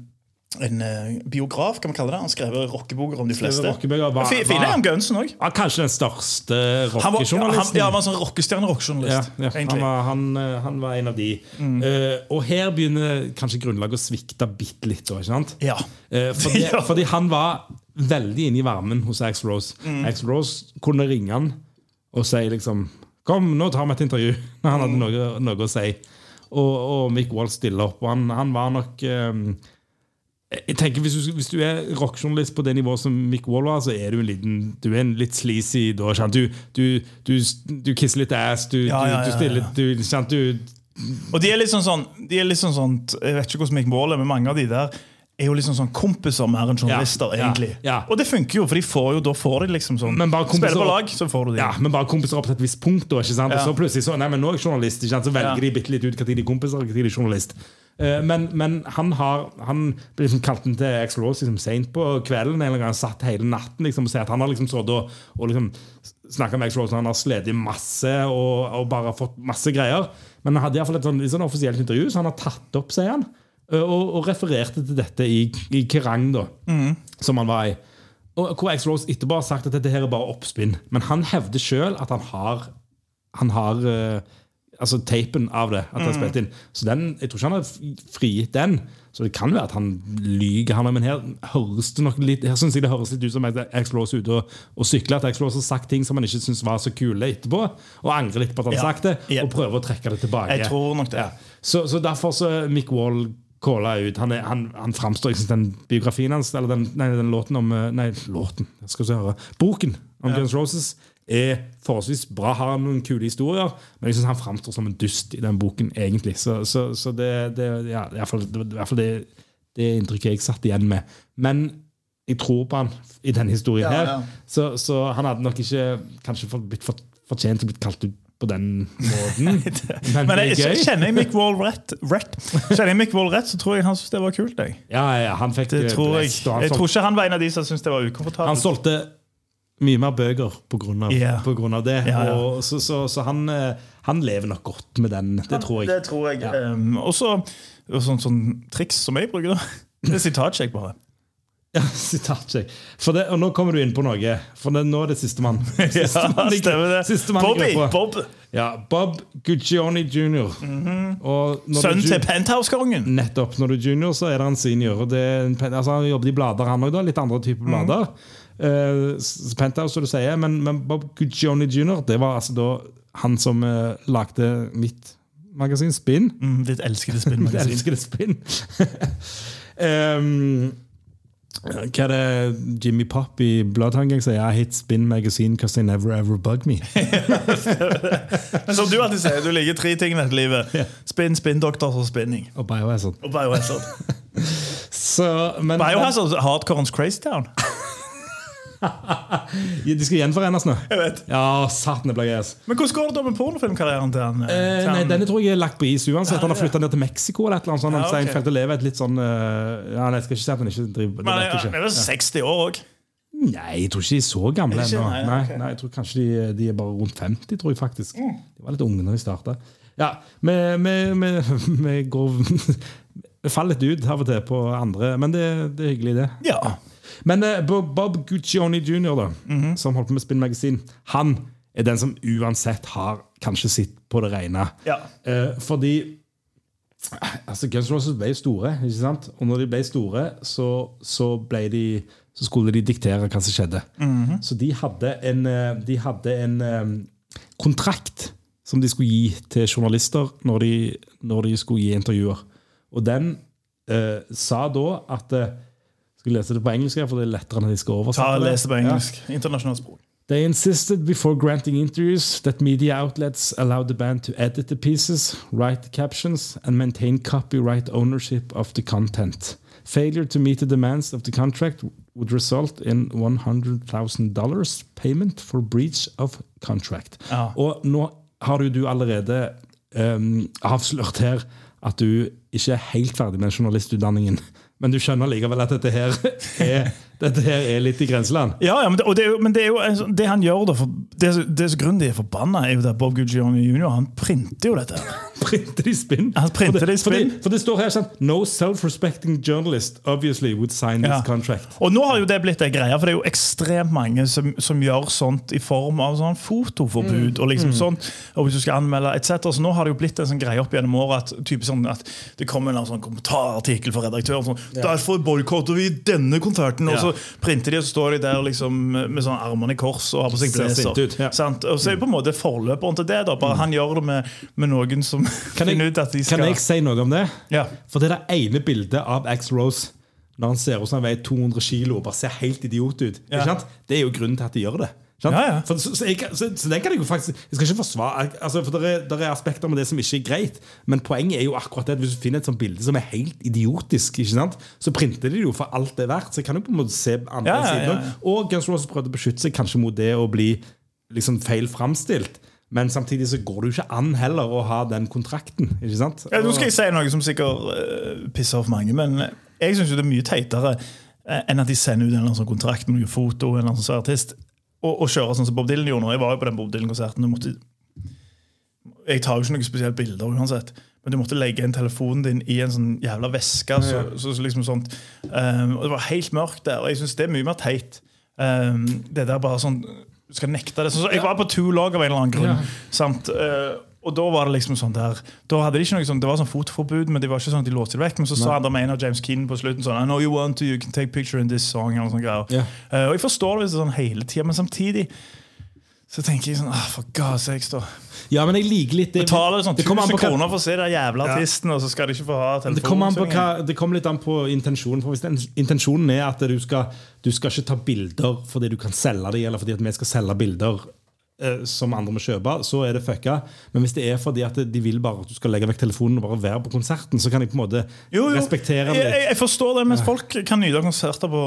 en eh, biograf, kan man kalle det. Han skrev rockeboker om de fleste. rockebøker, var- Fi- Fine var- om Gunsen òg. Kanskje den største rockejournalisten. ja, han var en sånn rockestjerne Ja, ja, han, han, eh, han var en av de. Eh, og her begynner kanskje grunnlaget å svikte bitte litt. Ikke sant? Ja. Uh, fordi, fordi han var veldig inne i varmen hos Axl Rose. Mm. Axl Rose kunne ringe han og si liksom Kom, nå tar vi et intervju. Når han hadde Mm. noe, noe å si. Og, og Mick Wall stiller opp. Og han, han var nok eh, jeg tenker hvis du, hvis du er rockjournalist på det nivået som Mick Wall var, så er du en liten Du er en litt sleazy da. Du, du, du, du kisser litt ass, du, Ja, ja, ja, stiller du, sant? du Og de er litt sånn sånn, de er litt sånn sånt, Jeg vet ikke hvordan Mick Wall er, men mange av de der er jo liksom sånn kompiser mer enn journalister. Ja, ja, egentlig ja. Og det funker jo, for de får jo, da får de liksom sånn Men bare Spiller på lag, så får du de. Ja, men bare kompiser opp til et visst punkt. da, ikke sant? Ja. Og så plutselig så, nei, men nå er jeg journalist. ikke sant? Så velger Ja. de bitte litt ut når de er kompiser og når de er journalist. Eh, Men, men han har Han ble liksom kalt inn til Rose liksom, sent på kvelden. En eller gang satt hele natten liksom, og sier at han har liksom sittet og, og liksom snakka med Rose. Han har slitt masse og, og bare fått masse greier. Men han hadde i hvert fall et sånn, sånn offisielt intervju, så han har tatt opp, sier han. Eh, Og, og refererte til dette i, i Kerrang, da, som han var i. Og hvor X Rose etterpå har sagt at dette her er bare oppspinn. Men han hevder sjøl at han har Han har uh, altså tapen av det. At han har spilt inn Så den, jeg tror ikke han har frigitt den. Så det kan være at han lyger. Han, men her høres det nok litt Her synes jeg det høres litt ut som X Rose er ute og, og sykler. At X Rose har sagt ting som han ikke syns var så kule etterpå. Og angrer litt på at han har Ja. sagt det, og prøver å trekke det tilbake. Jeg tror nok det. Ja. Så, så derfor så Mick Wall calla ut. Han, er, han, han framstår ikke som den biografien hans, eller den, nei, den låten om eh, Nei, låten, jeg skal se høre. Boken om Guns Roses er forholdsvis bra, har noen kule historier, men jeg synes han framstår som en dust i den boken, egentlig. Så, så, så det, det, ja, i hvert fall, det, i hvert fall det, det inntrykket jeg satt igjen med. Men jeg tror på han i denne historien Ja, her. ja. Så, så han hadde nok ikke kanskje blitt for, fortjent til å bli kalt ut på den måten. Men, Men jeg, gøy. kjenner jeg Mick Wall rett, rett Kjenner jeg Mick Wall rett, så tror jeg han syntes det var kult. Jeg. Ja, ja, han fikk Det eh, tror jeg. blest, han jeg tror ikke han var en av de som syntes det var ukomfortabelt. Han solgte mye mer bøker på grunn av, på grunn av det. Ja, ja. Og, så så, så han, eh, han lever nok godt med den. Det tror jeg. Det tror jeg. Ja. Um, og så sånn, sånn triks som jeg bruker. Det er sitatsjekk, bare. Ja, sitatsjekk. Og nå kommer du inn på noe. For det, nå er det sistemann. Ja, Sistemann i- stemmer det. sistemann Bobby! Bob. Ja, Bob Guccioni jr. Mm -hmm. Sønnen til Penthouse-kongen. Nettopp. Når du er junior, så er det en senior. Og altså, han jobbet i blader, han òg. Litt andre typer blader. Eh, s- Penthouse, som du sier. Men, men Bob Guccioni jr. Det var altså da han som uh, lagde mitt magasin, Spinn. Mm, ditt elskede Spin-magasin. elsker det spinn. um, hva er det Jimmy Pop i Bloodhound sier? I hate spin magazine because they never ever bug me. Men som du alltid sier, du liker tre ting i dette livet. Spinn, spinn, doktor og spinning. Og Biohazard. Og Biohazard. Så, men, Biohazard, hardcorens Crazy Town. men, de skal gjenforenes nå. Jeg vet. Ja, satan, det blir gøy. Men hvordan går det da med pornofilmkarrieren til han? Eh, til nei, Denne tror jeg er lagt på is uansett. Han har flytta ned til Mexico. eller et eller annet sånt. Ja, Han ok. Seinfeld lever et litt sånn uh, Ja, nei, Jeg skal ikke si at han ikke driver Men det han er vel ikke. 60 år òg. Nei, jeg tror ikke de er så gamle ennå. Nei, Nei, okay. nei, jeg tror kanskje de, de er bare rundt 50, tror jeg faktisk. Mm. De var litt unge når de starta. Ja, vi, vi, vi, vi går Vi faller litt ut av og til på andre, men det, det er hyggelig, det. Ja. Men eh, Bob Guccione jr., da, Mhm. som holdt på med Spin Magasin, han er den som uansett har kanskje sitt på det rene. Ja. Eh, fordi altså Guns Roses ble store, ikke sant? og når de ble store, så, så, ble de, så skulle de diktere hva som skjedde. Så de hadde en, eh, de hadde en um, kontrakt som de skulle gi til journalister når de, når de skulle gi intervjuer. Og den eh, sa da at eh, Skal lese det på engelsk, for det er lettere når de skal Ta oversette det. Les det på Ja. engelsk. Internasjonalt språk. They insisted before granting interviews that media outlets allow the band to edit the pieces, write the captions, and maintain copyright ownership of the content. Failure to meet the demands of the contract would result in $100,000 payment for breach of contract. Ja. Og nå har jo du allerede um, avslørt her at du ikke er helt ferdig med journalistutdanningen. Men du skjønner likevel at dette her er, dette her er litt i grenseland. Ja, ja, men det, det, jo, men det er jo sånn- det han gjør da for, Det, det som grunnen de er forbanna, er jo at Bob Guccione jr. Han printer jo dette. Printer de spinn. Han printer For det i spinn. fordi- For det står her sånn No self-respecting journalist obviously would sign Ja. this contract. Og nå har jo det blitt en greie, for det er jo ekstremt mange som, som gjør sånt i form av sånn fotoforbud. og liksom sånt, og hvis du skal anmelde etc. Så nå har det jo blitt en sånn greie opp gjennom året at, typisk sånn at det kommer en sånn kommentarartikkel fra redaktøren. sånn, 'Derfor boikotter vi denne konserten.' Og så printer de, og så står de der liksom med sånn armene i kors og har på seg blazer. ja. Og så er det på en måte forløperen til det. da, bare Han gjør det med, med noen som Kan jeg, skal kan jeg si noe om det? Ja. For det er det ene bildet av X-Rose når han ser ut som han veier 200 kilo og bare ser helt idiot ut. Ja. Det er jo grunnen til at de gjør det. Ja, ja. For, så, så, jeg, så, så den kan jeg jo faktisk Jeg skal ikke forsvare altså, For det er, der er aspekter med det som ikke er greit, men poenget er jo akkurat det at hvis du finner et sånt bilde som er helt idiotisk, så printer de det jo for alt det er verdt. Så jeg kan jo på en måte se andre Ja, siden. Og Guns Roses prøvde å beskytte seg kanskje mot det å bli liksom feil framstilt. Men samtidig så går det jo ikke an heller å ha den kontrakten. ikke sant? Ja, nå skal jeg si noe som sikkert uh, pisser off mange, men jeg syns det er mye teitere eh, enn at de sender ut en eller annen sånn kontrakt med noe foto en eller annen sånn artist, og, og kjører sånn som Bob Dylan gjorde nå. Jeg var jo på den Bob Dylan-konserten. og måtte- Jeg tar jo ikke noen spesielle bilder uansett. Men du måtte legge inn telefonen din i en sånn jævla veske. Så, så, så liksom sånt. Um, og Det var helt mørkt der, og jeg syns det er mye mer teit. Um, det der bare sånn skal nekte det. Så, så jeg var på to lag av en eller annen grunn. Ja. Sant? Uh, og da var det liksom sånn der Da hadde de ikke noe sånn, Det var sånn fotoforbud, men det var ikke sånn at de låste det vekk. Men så sa han en av James Keenan på slutten sånn I know you want to, you can take picture in this song. Eller sånne greier. Ja. Uh, og jeg forstår det hvis det er sånn hele tida, men samtidig så tenker jeg sånn ah, For sakes, da. Ja, men jeg liker litt det. Betaler sånn kommer 1000 kroner for å se den jævla Ja. og så skal de ikke få ha Det kommer, hva, telefon. det kommer litt an på intensjonen. For Hvis den, intensjonen er at du skal, du skal ikke ta bilder fordi du kan selge dem, eller fordi at vi skal selge bilder eh, som andre må kjøpe, så er det fucka. Men hvis det er fordi at de vil bare at du skal legge vekk telefonen og bare være på konserten, så kan jeg på en måte Jo, jo. respektere det. jeg, jeg forstår det, mens folk kan nyte konserter på,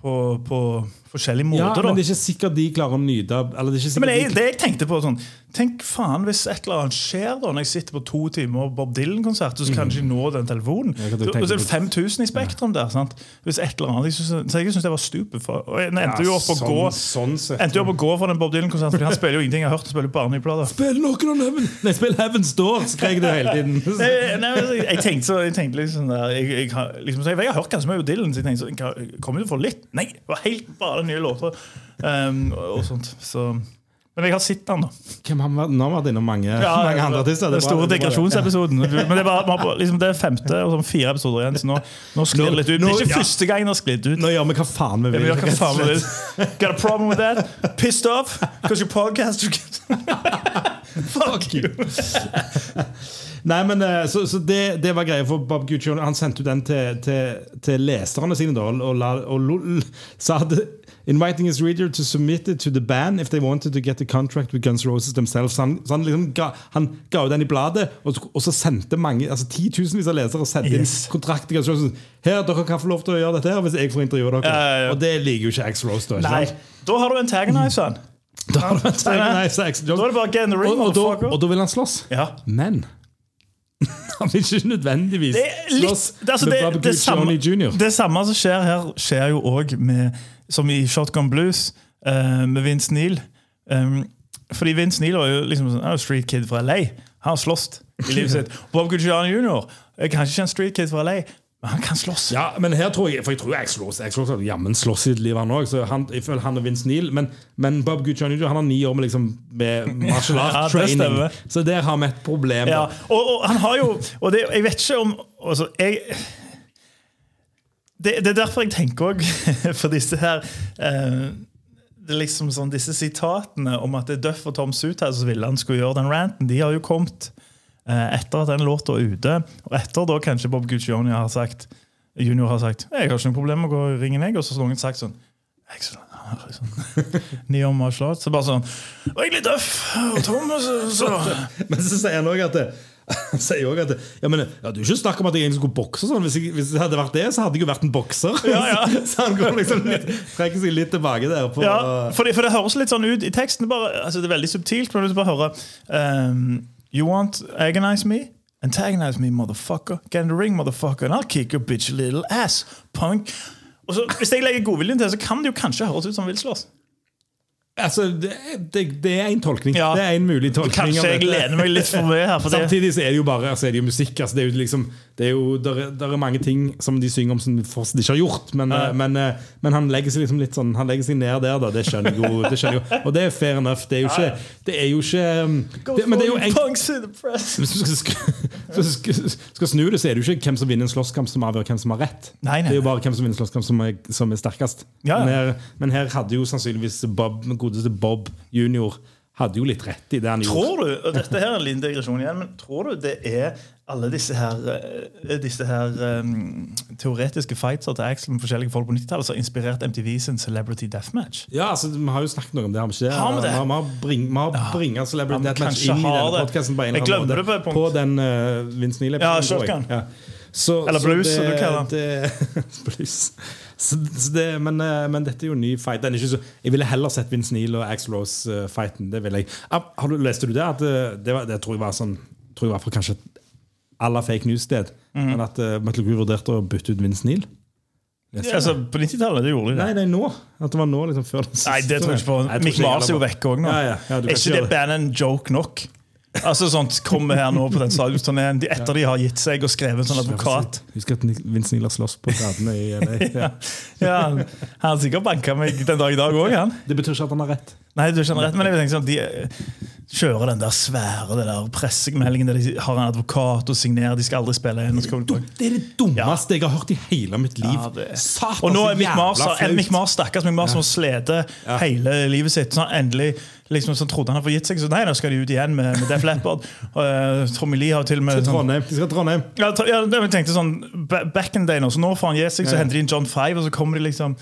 på, på forskjellige måter. Ja, men det er ikke sikkert de klarer å nyte eller det er ikke Men jeg, det jeg tenkte på sånn Tenk faen hvis et eller annet skjer da Når jeg sitter på to timer Bob Dylan-konsert så kan jeg ikke nå den telefonen Så så er det 5000 i spektrum der sant? Hvis et eller annet jeg synes, Så jeg synes det var stupid for, Og jeg endte jo opp å sånn, gå sånn. Endte jo opp å gå for den Bob Dylan-konserten Fordi han spiller jo ingenting Jeg har hørt han spiller bare nye plater Spill noen av Heaven! Nei, spill Heaven's Door! skrek du hele tiden. Nei, nei, jeg, tenkte så, jeg tenkte liksom der, jeg, jeg, liksom, så jeg, jeg har hørt ganske mye Dylan, så jeg tenkte så, jeg kommer jo få litt. Nei, det var helt bare nye låter. Um, og, og sånt. Så, men jeg har sett den, da. Hvem har vært, nå har vi vært innom mange, mange andre artister. Den Det store digresjonsepisoden. digresjonsepisoden. Men det bare, liksom, det er femte og sånn fire episoder igjen, så nå, nå sklir det litt ut. Det er ikke ja. første gang det har sklidd ut. Nå gjør vi hva faen vi vil. Ja, vi og faen vi vil. Got a problem with that? Pissed off? Because your podcast Fuck you! Nei, men eh, Så, så det, det var greia for Bob Guccione. Han sendte ut den til, til, til leserne sine da, og, la, og lo- sa at Inviting his reader to submit it to the band if they wanted to get the contract with Guns Roses themselves. Han, så han, liksom ga, han ga ut den i bladet, og, og så sendte mange altså titusenvis av lesere sendte Yes. inn kontrakt til Guns Roses. Her, dere kan få lov til å gjøre dette her hvis jeg får intervjue dere. Ja, ja, ja. Og det liker jo ikke Axl Rose. Da, Nei, sant? da har du en tagonizer. Da har du en tag- nei, så Da er det bare get in the ring, og, og, da, og da vil han slåss. Ja. Men han vil ikke nødvendigvis Det slåss det, altså, med det, Bobby det, samme, jr. det samme som skjer her, skjer jo òg som i Shotgun Blues uh, med Vince Neil. Um, fordi Vince Neil var jo liksom sånn, street kid fra LA. Han har slåss i livet sitt. Bob Guccione jr. er kanskje ikke en street kid fra LA, men han kan slåss. Ja, men her tror jeg For jeg tror jeg slåss, jeg slåss, ja, jammen slåss i livet, liv, han òg. Jeg føler han er Vince Neil. Men, men Bob Guccione jr. Han har ni år med, liksom, med martial art training. så der har vi et problem. Ja, og, og han har jo Og det, jeg vet ikke om altså, jeg, det, det er derfor jeg tenker òg for disse her eh, det er liksom sånn, Disse sitatene om at det er Duff og Tom Suthaus som ville han skulle gjøre den ranten, de har jo kommet eh, etter at den låta er ute. Og etter da kanskje Bob Guccioni har sagt junior har sagt jeg har ikke noe problem med å gå i ringen, jeg. Og så har noen sagt sånn har Liksom, Neon martial arts. Så bare sånn Og egentlig Duff og Tom så, så. Men så sier han òg at det, han sier òg at ja, men, ja, Du er ikke snakk om at jeg egentlig skulle bokse. Sånn. Hvis, jeg, hvis det hadde vært det, så hadde jeg jo vært en bokser. Ja, ja. så han går liksom litt, trekker seg litt tilbake der. På, Ja, for det, for det høres litt sånn ut i teksten. Bare, altså det er veldig subtilt, men du bare hører um, You want agonize me? Antagonize me, motherfucker. Get in the ring, motherfucker. And I'll kick your bitch little ass, punk. Og så, Hvis jeg legger godviljen til, så kan det jo kanskje høres ut som han vil slåss. Altså, det, det, det er en tolkning. Ja. Det er en mulig tolkning. Kanskje jeg gleder lener meg litt for mye her. Samtidig så er det jo bare altså er det jo musikk. Altså det er jo liksom det er jo, der, er- der er mange ting som de synger om som de fortsatt ikke har gjort. Men, Ja. eh, men, eh, men han legger seg liksom litt sånn Han legger seg ned der, da. Det skjønner jeg jo. Det skjønner jeg jo. Og det er fair enough. Det er jo ikke, det er jo ikke um, det, Men det er jo en, hvis du skal, skal, snu det, så er det jo ikke hvem som vinner en slåsskamp som avgjør hvem som har rett. Nei, nei, Det er jo bare hvem som vinner en slåsskamp som som er sterkest. Ja. Men, her, men her hadde jo sannsynligvis Bob, godeste Bob junior hadde jo litt rett i det han gjorde. Tror du, og dette her er en liten digresjon igjen, men tror du det er alle disse her, eh, disse her um, teoretiske fightser til Axel med forskjellige folk på 90-tallet som har inspirert MTV sin Celebrity Deathmatch? Ja, altså, Vi har jo snakket noe om det. Har vi ikke? Har vi det? Vi har, bring, vi har bringa Celebrity Ja, Deathmatch inn i denne det. podkasten på det. På den uh, Vince Neal-episoden. Ja, Så, Eller blues, som du kaller det. blues. Så, så det, men, eh, men dette er jo en ny fight. Så, jeg ville heller sett Vince Neil og Axl Rose-fighten. det ville jeg. Ah, Har du Leste du det? At eh, det, var, det tror jeg var sånn tror jeg var fra kanskje et la fake news-sted. Mm. Men at uh, Metal Crew vurderte å bytte ut Vince Neil. Ja, Altså, på 90-tallet det gjorde de det. Nei, nei, nå. At det var nå, liksom før den siste. Nei, det tror jeg ikke på. Mick Mars er jo vekke vekk òg nå. Ja, ja, er ikke det. bandet en joke nok? Altså sånt Kommer her nå på den stadionsturneen etter de har gitt seg og skrevet en sånn advokat. Husker at Vince Niller slåss på gatene i LA. Ja. Ja, han han har sikkert banka meg den dag i dag òg, han. Det betyr ikke at han har rett. Nei, du har rett, men jeg tenker sånn De eh, kjører den der svære den der pressemeldingen der de har en advokat og signerer. De skal aldri spille igjen. Det er det dummeste jeg har hørt i hele mitt liv. Ja, det- Satan, Og nå er Mick Mars. Mick Mars stakkars Mick Mars som har slitt hele livet sitt. sånn endelig liksom, som trodde han hadde forgitt seg, så nei, nå skal de ut igjen med, med Def Leppard. Uh, Tommy Lee har til og med sånn, Trondheim. De skal Trondheim. ja, tro, ja, det- jeg tenkte sånn Back in day nå, så nå får han gi seg, så Ja. henter de inn John Five, og så kommer de liksom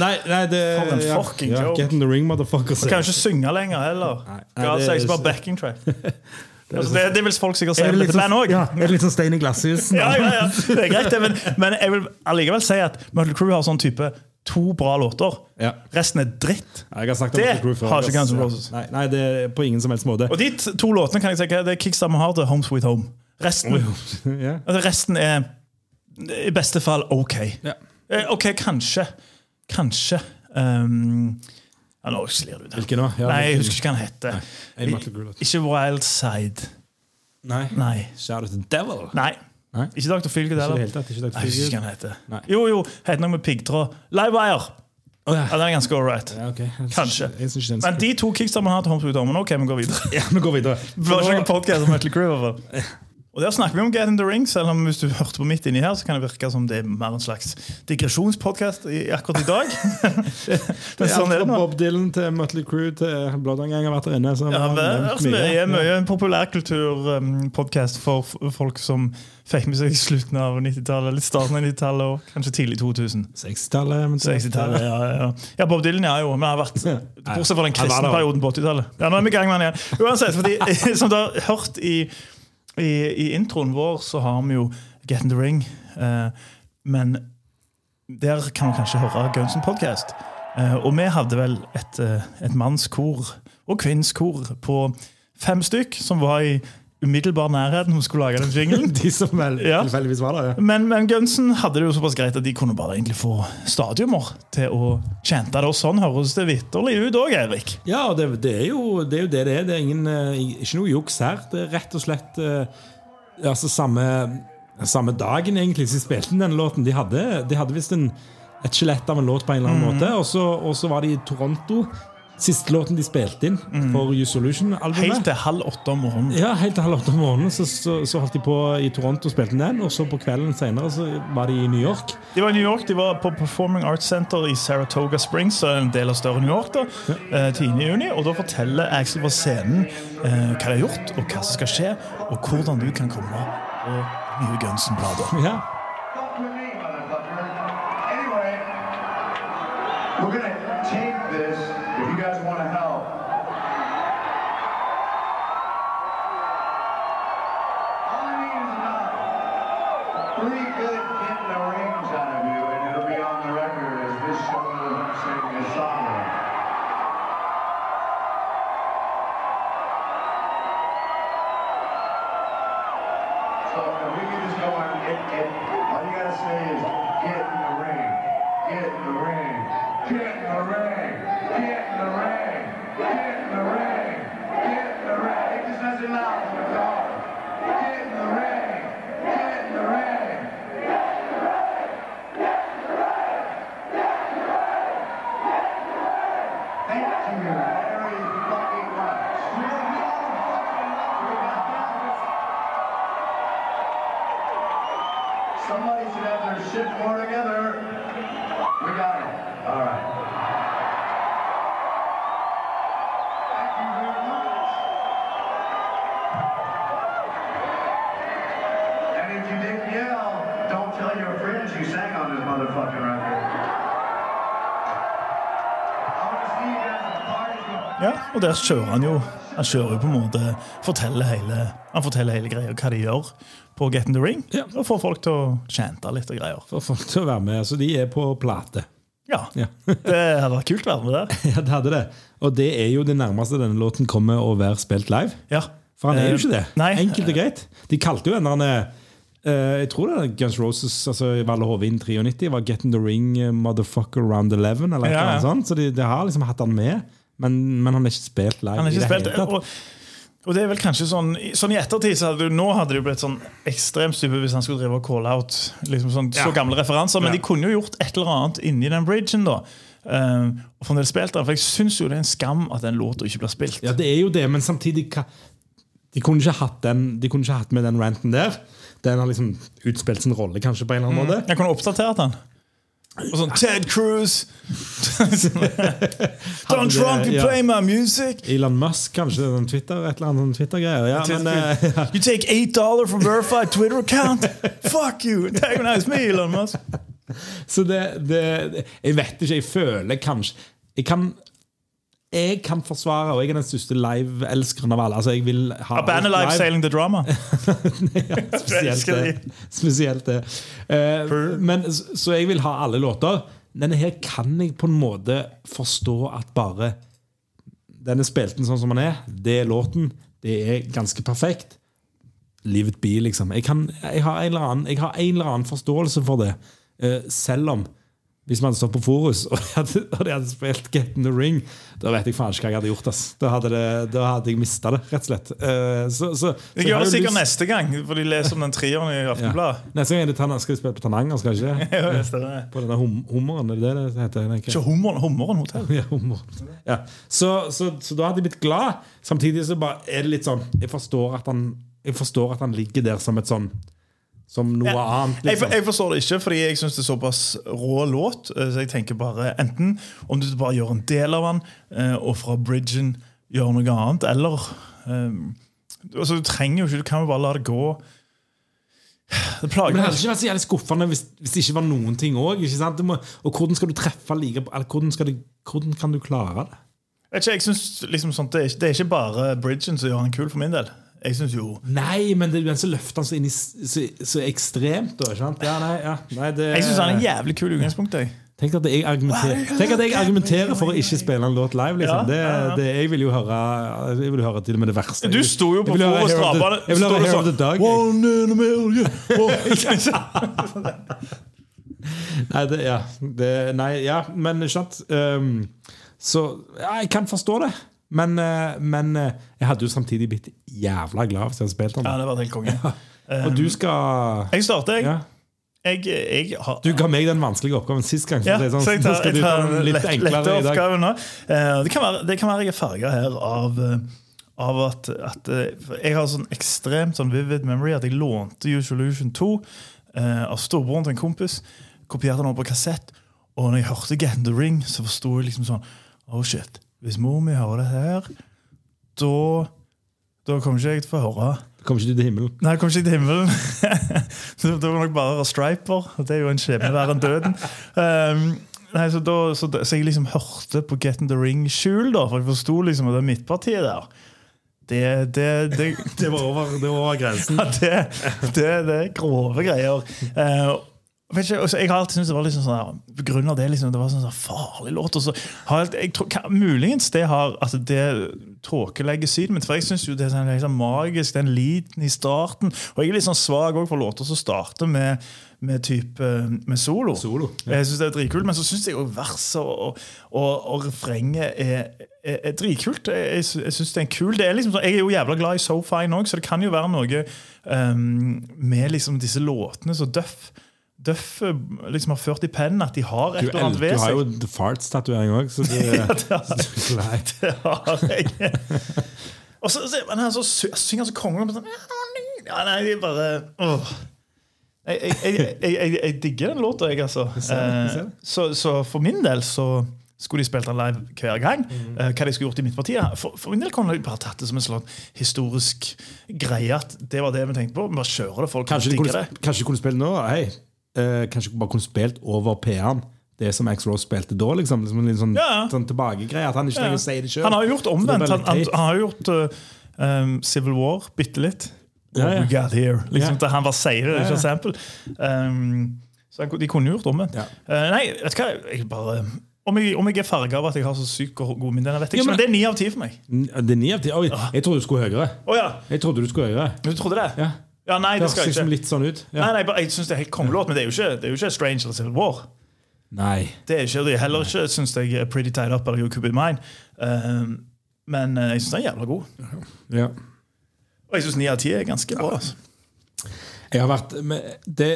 Nei, nei, det For en ja, fucking ja, joke. Get in the ring, motherfucker. Kan jo ikke synge lenger heller. Nei, God det- sakes, bare backing track. Altså, det, det vil folk sikkert si Er om det dette bandet sånn, òg. ja, er det litt sånn stein i glasshus? Ja, ja, ja, det er greit, men, men jeg vil allikevel si at Mötley Crew har sånn type to bra låter. Ja. Resten er dritt. Har om Det har ikke. Guns N' Roses. Nei, nei, det er på ingen som helst måte. Og de to låtene kan jeg er det er Kickstart My Heart og Home Sweet Home. Resten, ja. altså resten er i beste fall OK. Ja. Eh, OK, kanskje. Kanskje. Um, ja, nå slir du det. Hvilken nå? Ja, Nei, jeg husker ikke hva han heter. Ikke Wild Side. Nei. Nei. Shout out to devil. Nei. Nei. Ikke Dr. Feelgood Ikke i det heller. hele tatt. Ikke Dr. Nei, jeg husker ikke Feelgood. hva han heter. Nei. Jo, jo, heter noe med piggtråd. Livewire! Å, ja. Ja, den er ganske ålreit. Ja, ok. Jeg synes Kanskje. Jeg synes ikke den Men de to kickstarterne har til Homsby Home. Men ok, vi går videre. Ja, vi går videre. Vi får ikke noen podcast om Metal Crew. i hvert fall. Og der snakker vi om Get in the Ring, selv om hvis du hørte på midt inni her, så kan det virke som det er mer en slags digresjonspodkast akkurat i dag. Det er sånn alt er fra. Bob Dylan til Mötley Crew til Bloodangang har vært der inne. Så Ja, det er, mye, altså, det er Ja. mye populærkulturpodkast for f- folk som fikk med seg slutten av 90-tallet, litt starten av 90-tallet og kanskje tidlig 2000. 60-tallet. eventuelt. 60-tallet, ja, ja, ja. ja, Bob Dylan ja jo, men har vært Bortsett fra den kristne perioden på 80-tallet. Ja, nå er vi i gang med den igjen. Uansett, fordi som du har hørt i, i, i introen vår, så har vi jo Get in the Ring. Eh, men der kan man kanskje høre Gunson Podcast. Eh, og vi hadde vel et, eh, et mannskor og kvinnskor på fem stykk som var i umiddelbar nærhet når vi skulle lage den jinglen. De som vel Ja. tilfeldigvis var der, ja. Men, men Gunsen hadde det jo såpass greit at de kunne bare egentlig få stadioner til å chante det. Og sånn høres det vitterlig ut òg, Erik. Ja, det, det, er jo, det er jo det det er. Det er ingen, eh, ikke noe juks her. Det er rett og slett eh, altså samme, samme dagen egentlig som de spilte inn denne låten. De hadde, de hadde visst en, et skjelett av en låt på en eller annen måte, og så, og så var de i Toronto. Siste låten de spilte inn for You Solution-albumet. Helt til halv åtte om morgenen. Ja, helt til halv åtte om morgenen så, så, så holdt de på i Toronto og spilte inn den. Og så på kvelden senere så var de i New York. De var i New York, de var på Performing Arts Center i Saratoga Springs, er en del av større New York, da, eh, 10. juni. Og da forteller Axel på scenen eh, hva de har gjort, og hva som skal skje, og hvordan du kan komme på nye Gunsen-blader. Ja. We're gonna tape og der kjører han jo Han kjører jo på en måte forteller hele, Han forteller hele greia hva de gjør på Get in the Ring. Ja. Og får folk til å chante litt og greier. For folk til å være med. Så de er på plate. Ja, Ja. Det hadde vært kult å være med der. ja, det hadde det. Og det er jo det nærmeste denne låten kommer å være spilt live. Ja. For han er jo Eh, ikke det. Nei. Enkelt og greit. De kalte jo en eller annen eh, Jeg tror det er Guns Roses altså Valle Hovin 93 var Get in the Ring eh, Motherfucker Round 11. Eller Ja, eller annet sånt Så de, de har liksom hatt han med, men, men han har ikke spilt live. Han har i ikke det spilt hele tatt. og, og det er vel kanskje sånn Sånn i ettertid så hadde du, Nå hadde det blitt sånn ekstremt stupid hvis han skulle drive og call out liksom sånn, så gamle referanser. Men Ja. de kunne jo gjort et eller annet inni den bridgen. da Uh, og fremdeles spilt den, For jeg syns jo det er en skam at den låta ikke blir spilt. Ja, det er jo det, men samtidig De kunne ikke hatt, den, de kunne ikke hatt med den ranten der. Den har liksom utspilt sin rolle, kanskje, på en eller annen måte. Jeg kunne oppdatert den. Og sånn Ted Cruz! Don't Trump, you play my music! Elon Musk, kanskje. Noen Twitter, et eller annet Twitter-greier. Ja, eh, ja. You take eight dollar from verified Twitter account! Fuck you! Antagonize me, Elon Musk! Så det, det Jeg vet ikke, jeg føler kanskje Jeg kan jeg kan forsvare, og jeg er den største live-elskeren av alle. Altså, jeg vil ha A band alive, live. sailing the drama. ja, spesielt det. Spesielt det. Uh, men, så jeg vil ha alle låter. Denne her kan jeg på en måte forstå at bare Den er spilt inn sånn som den er. Det er låten. Det er ganske perfekt. Leave it be, liksom. Jeg, kan, jeg, har en eller annen, jeg har en eller annen forståelse for det. uh, selv om hvis man hadde stått på Forus og de hadde, og de hadde spilt Get in the Ring, da vet jeg faen ikke hva jeg hadde gjort. Ass. Da, hadde det, da hadde jeg mista det, rett og slett. Uh, så, så, Jeg gjør det sikkert lyst- neste gang, for de leser om den trieren i ja. Aftenbladet. Neste gang er det skal de spille på Tananger, skal de ikke? Ja, det. På denne hum hummeren, er det det det heter? Ikke- hummeren, hummeren hotell. Ja, hummer. Ja. Så, så, så da hadde jeg blitt glad. Samtidig så bare er det litt sånn Jeg forstår at han, jeg forstår at han ligger der som et sånn Som noe annet. Jeg, for- Liksom. jeg forstår det ikke, fordi jeg syns det er såpass rå låt. eh, Så jeg tenker bare enten om du bare gjør en del av den, eh, og fra bridgen gjør noe annet, eller um, altså, Du trenger jo ikke, du kan jo bare la det gå. Det plager Men det hadde ikke vært så jævlig skuffende hvis, hvis det ikke var noen ting òg. Og hvordan skal du treffe like Eller hvordan, skal du, hvordan kan du klare det? Ikke, jeg synes liksom sånt, det, er, ikke- det er ikke bare bridgen som gjør den kul for min del. Jeg syns jo Nei, men det den løfter han så inn i så, så ekstremt. Da, ikke sant? Ja, nei, ja, nei, det, Jeg synes han er en jævlig kul utgangspunkt. jeg. Tenk at jeg tenk at jeg argumenterer for å ikke spille en låt live. Liksom. Det, det, jeg vil jo høre Jeg vil høre til og med det verste. Du sto jo på the- Drabane. Jeg vil høre Hair of the Dog. One in a million. Nei, det, ja, det, nei, ja, men ikke sant Um, Så ja, jeg kan forstå det. Men, eh, men eh, jeg hadde jo samtidig blitt jævla glad hvis jeg hadde spilt den. Ja, det var helt konge. Og du skal Jeg starter, jeg. ja. jeg, jeg har, Du ga meg den vanskelige oppgaven sist gang. Ja, så er sånn, så jeg tar, jeg tar den litt lett, enklere i dag. nå. Eh, det, kan være, det kan være jeg er farga her av, av at, at Jeg har sånn ekstremt sånn vivid memory at jeg lånte Usual Illusion 2 eh, av storebroren til en kompis. Kopierte den over på kassett. Og når jeg hørte Get in the Ring, så forsto jeg liksom sånn Oh shit, hvis mor mi hører det her, da da kommer ikke jeg til å få høre Kommer ikke du til himmelen? Nei, kommer kom ikke til himmelen. Så det var nok bare striper. og Det er jo en skjebne verre enn døden. Um, nei, så, da, så, da, så jeg liksom hørte på Get in the Ring-skjul, da, for jeg forsto liksom at det er midtpartiet der det, det, det, Det var over, det var over grensen. ja, det, det, det er grove greier. Eh, vet ikke, altså, jeg har alltid syntes det var liksom sånn her, På grunn av det liksom, det var sånn, sånn farlig låt. Og så har jeg, jeg tror, Muligens det har at det tåkelegger synet mitt. For jeg syns det er sånn, liksom, magisk, den liten i starten. Og jeg er litt sånn svak også for låter som starter med, med, type, med solo. Solo, ja. Jeg synes det er dritkult, Men så syns jeg jo verset og, og, og refrenget er, er, er dritkult. Jeg, jeg, jeg synes det er en kul det er liksom sånn, Jeg er jo jævla glad i So Fine òg, så det kan jo være noe um, med liksom disse låtene så Duff Duff liksom har ført i pennen, at de har et eller annet ved seg. du har jo The Farts-tatovering òg, så det, Nei. Det har jeg. Og så, så, men han så sy- synger så kongen sånn ja, Nei, de bare åh. Jeg, jeg, jeg, jeg, digger den låta, jeg, altså. Eh, Så, så for min del så skulle de spilt den live hver gang. Mm. Eh, Hva de skulle gjort i Midtpartiet. For, for min del kunne de bare tatt det som en sånn historisk greie. At det var det vi tenkte på. Vi bare kjører det. Folk Kanskje de kunne, det. kanskje de kunne spille nå? Hei, eh, kanskje bare kunne spilt over P-en. Det som X Rose spilte da, liksom. liksom en sånn, Ja. sånn tilbakegreie. At han ikke trenger å si det sjøl. Han har jo gjort omvendt. Han, han, han har jo gjort uh, um, Civil War bitte litt. Ja, What ja. we got here. Liksom, Ja. Han var seier, er ikke et eksempel. Um, så de kunne gjort omvendt. Ja. Uh, nei, vet du hva? Jeg bare, om, jeg, om jeg er farga av at jeg har så sykt go- gode minner, vet jeg Ja, men- men det er ni av ti for meg. Det er 9 av 10. Oi, jeg trodde du skulle høyere. Oh, ja. Jeg trodde du skulle høyere. Du trodde det? Ja. Ja, nei, Det det skal ikke. litt sånn ut. Ja. Nei, nei, jeg synes det er helt kongelåt, men det er ikke, det er jo ikke Strange eller Civil War. Nei. Det er ikke, det er heller ikke synes jeg Pretty Tied Up eller You Could Be Mine. Um, men uh, jeg syns den er jævla god. Ja. Og jeg syns ni av ti er ganske bra. Altså. Jeg har vært, det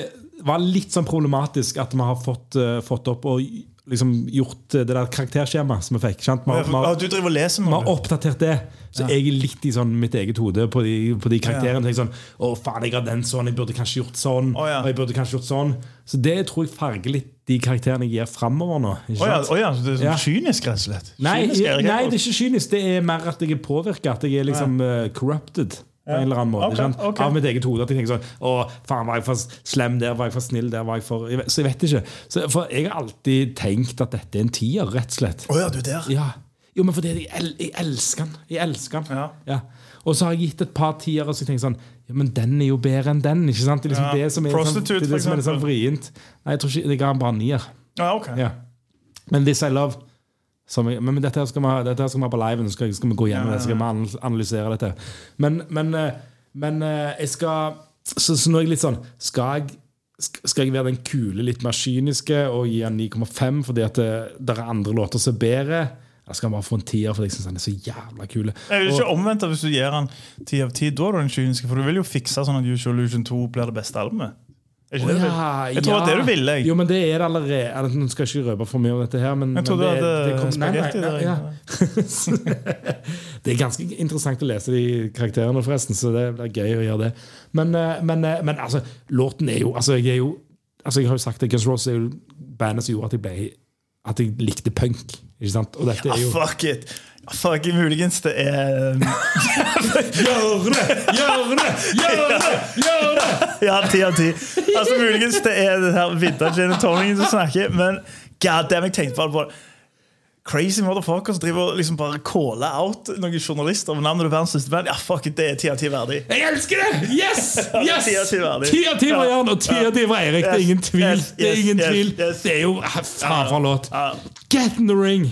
var litt sånn problematisk at vi har fått, eh, fått opp og liksom gjort det der karakterskjemaet som vi fikk. Sant? Vi, har- Ja, du driver og leser vi har oppdatert det. Så jeg er litt i sånn mitt eget hode på de, på de karakterene. Tenker sånn, å faen, jeg har den sånn, jeg burde kanskje gjort sånn. Oh, ja. Og jeg burde kanskje gjort sånn Så det tror jeg farger litt de karakterene jeg gir framover nå. Ikke oh, ja, oh, ja, så det er sånn Ja. kynisk, rett og slett? Nei, Kynisk nei, det er ikke kynisk. Det er mer at jeg er påvirka. At jeg er liksom uh, corrupted. På en eller annen måte Okay, ikke sant? ok. Av mitt eget hode. At jeg tenker sånn Å, faen, var jeg for slem der? Var jeg for snill der? Var jeg for Så jeg vet ikke. Så, for jeg har alltid tenkt at dette er en tier, rett og slett. Å ja, du er der. Ja. Jo, men fordi jeg, el jeg elsker den. Jeg elsker den. Ja. Og så har jeg gitt et par tiere, og så tenker jeg sånn Ja, men den er jo bedre enn den. Ikke sant? Det er liksom Ja. det som er, sånn, Prostitute, det er, det som er sånn vrient. Nei, jeg tror ikke Jeg ga den bare nier. Ja, ok. Ja. Men This I Love som jeg, men dette her skal vi dette skal vi ha på liven, skal, skal vi gå gjennom det. Skal vi analysere dette. Men, men, eh, men eh, jeg skal så, så nå er jeg litt sånn Skal jeg, skal jeg være den kule, litt mer kyniske og gi den 9,5 fordi at det, det er andre låter som er bedre? Eller skal jeg bare få en tier fordi jeg syns den er så jævla kul? Jeg vil ikke omvendt Hvis du gir han ti av ti, da er du den kyniske. For du vil jo fikse sånn at Usual Illusion 2 blir det beste albumet. Ikke det du vil? Jeg tror det er det du ville. jeg. Jo, men det er det allerede. Nå skal jeg ikke røpe for mye om dette her, men Jeg men du det, hadde det kom- nei, ja. Det er ganske interessant å lese de karakterene, forresten, så det blir gøy å gjøre det. Men, eh, men, eh, men altså, låten er jo Altså, jeg er jo Altså, jeg har jo sagt det, Guns N' Roses er jo bandet som gjorde at jeg ble At jeg likte punk. Ikke sant? Og dette er jo fuck it! Fuck Muligens det er Gjør det! Gjør det! Gjør det! Gjør det! Ja, ti av ti. Altså, muligens det er den her vintage gin toningen som snakker, men god damn, jeg tenkte bare på det. Crazy motherfuckers driver liksom bare caller out noen journalister med navnet til verdens største band. Ja, fuck it, det er ti av ti verdig. Jeg elsker det! Yes! yes! Ti av ti verdig. Ti av ti var Jan, og ti av ti var Eirik. Det er ingen tvil. yes, Det er ingen yes, tvil. yes. Det er jo ah, Faen for låt. Get in the ring!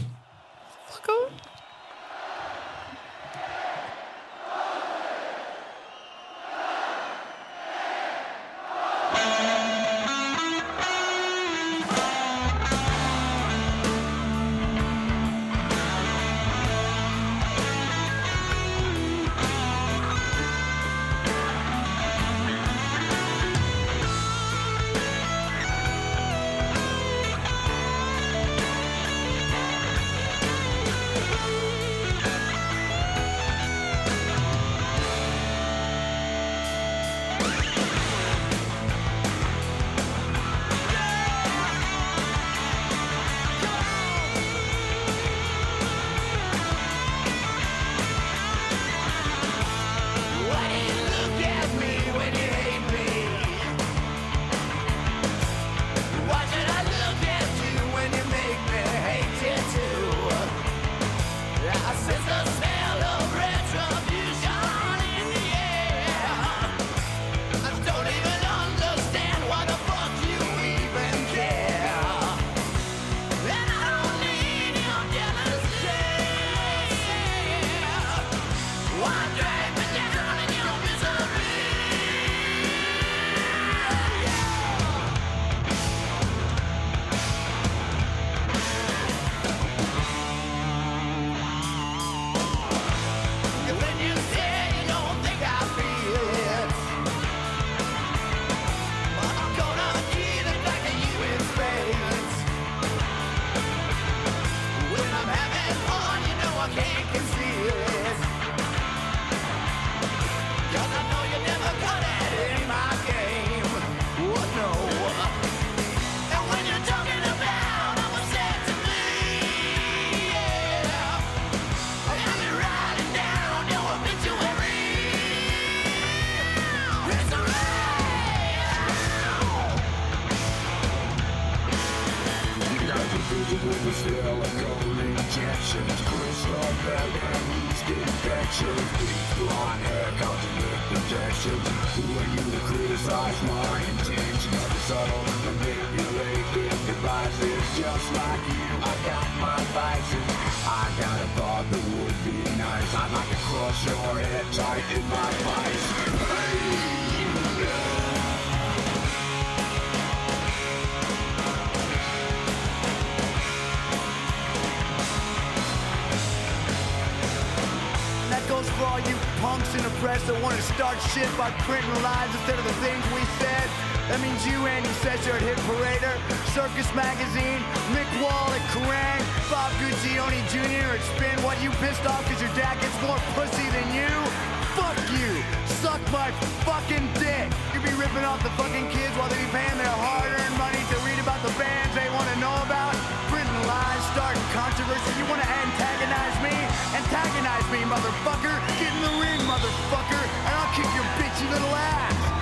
Criticize my intentions? Subtle and manipulated devices, just like you. I got my vices. I got a thought that would be nice. I'd like to crush your head tight in my vice. Hey. That goes for all you in the press that want to start shit by printing lies instead of the things we said. That means you, Andy Sesser at Hit Parader, Circus Magazine, Mick Wall at Kerrang, Bob Guccione Jr. at Spin. What, you pissed off because your dad gets more pussy than you? Fuck you! Suck my fucking dick! You be ripping off the fucking kids while they be paying their hard-earned money to read about the bands they want to know about? Printing lies, starting controversy. You want to end? Antagonize me, motherfucker! Get in the ring, motherfucker! And I'll kick your bitchy little ass!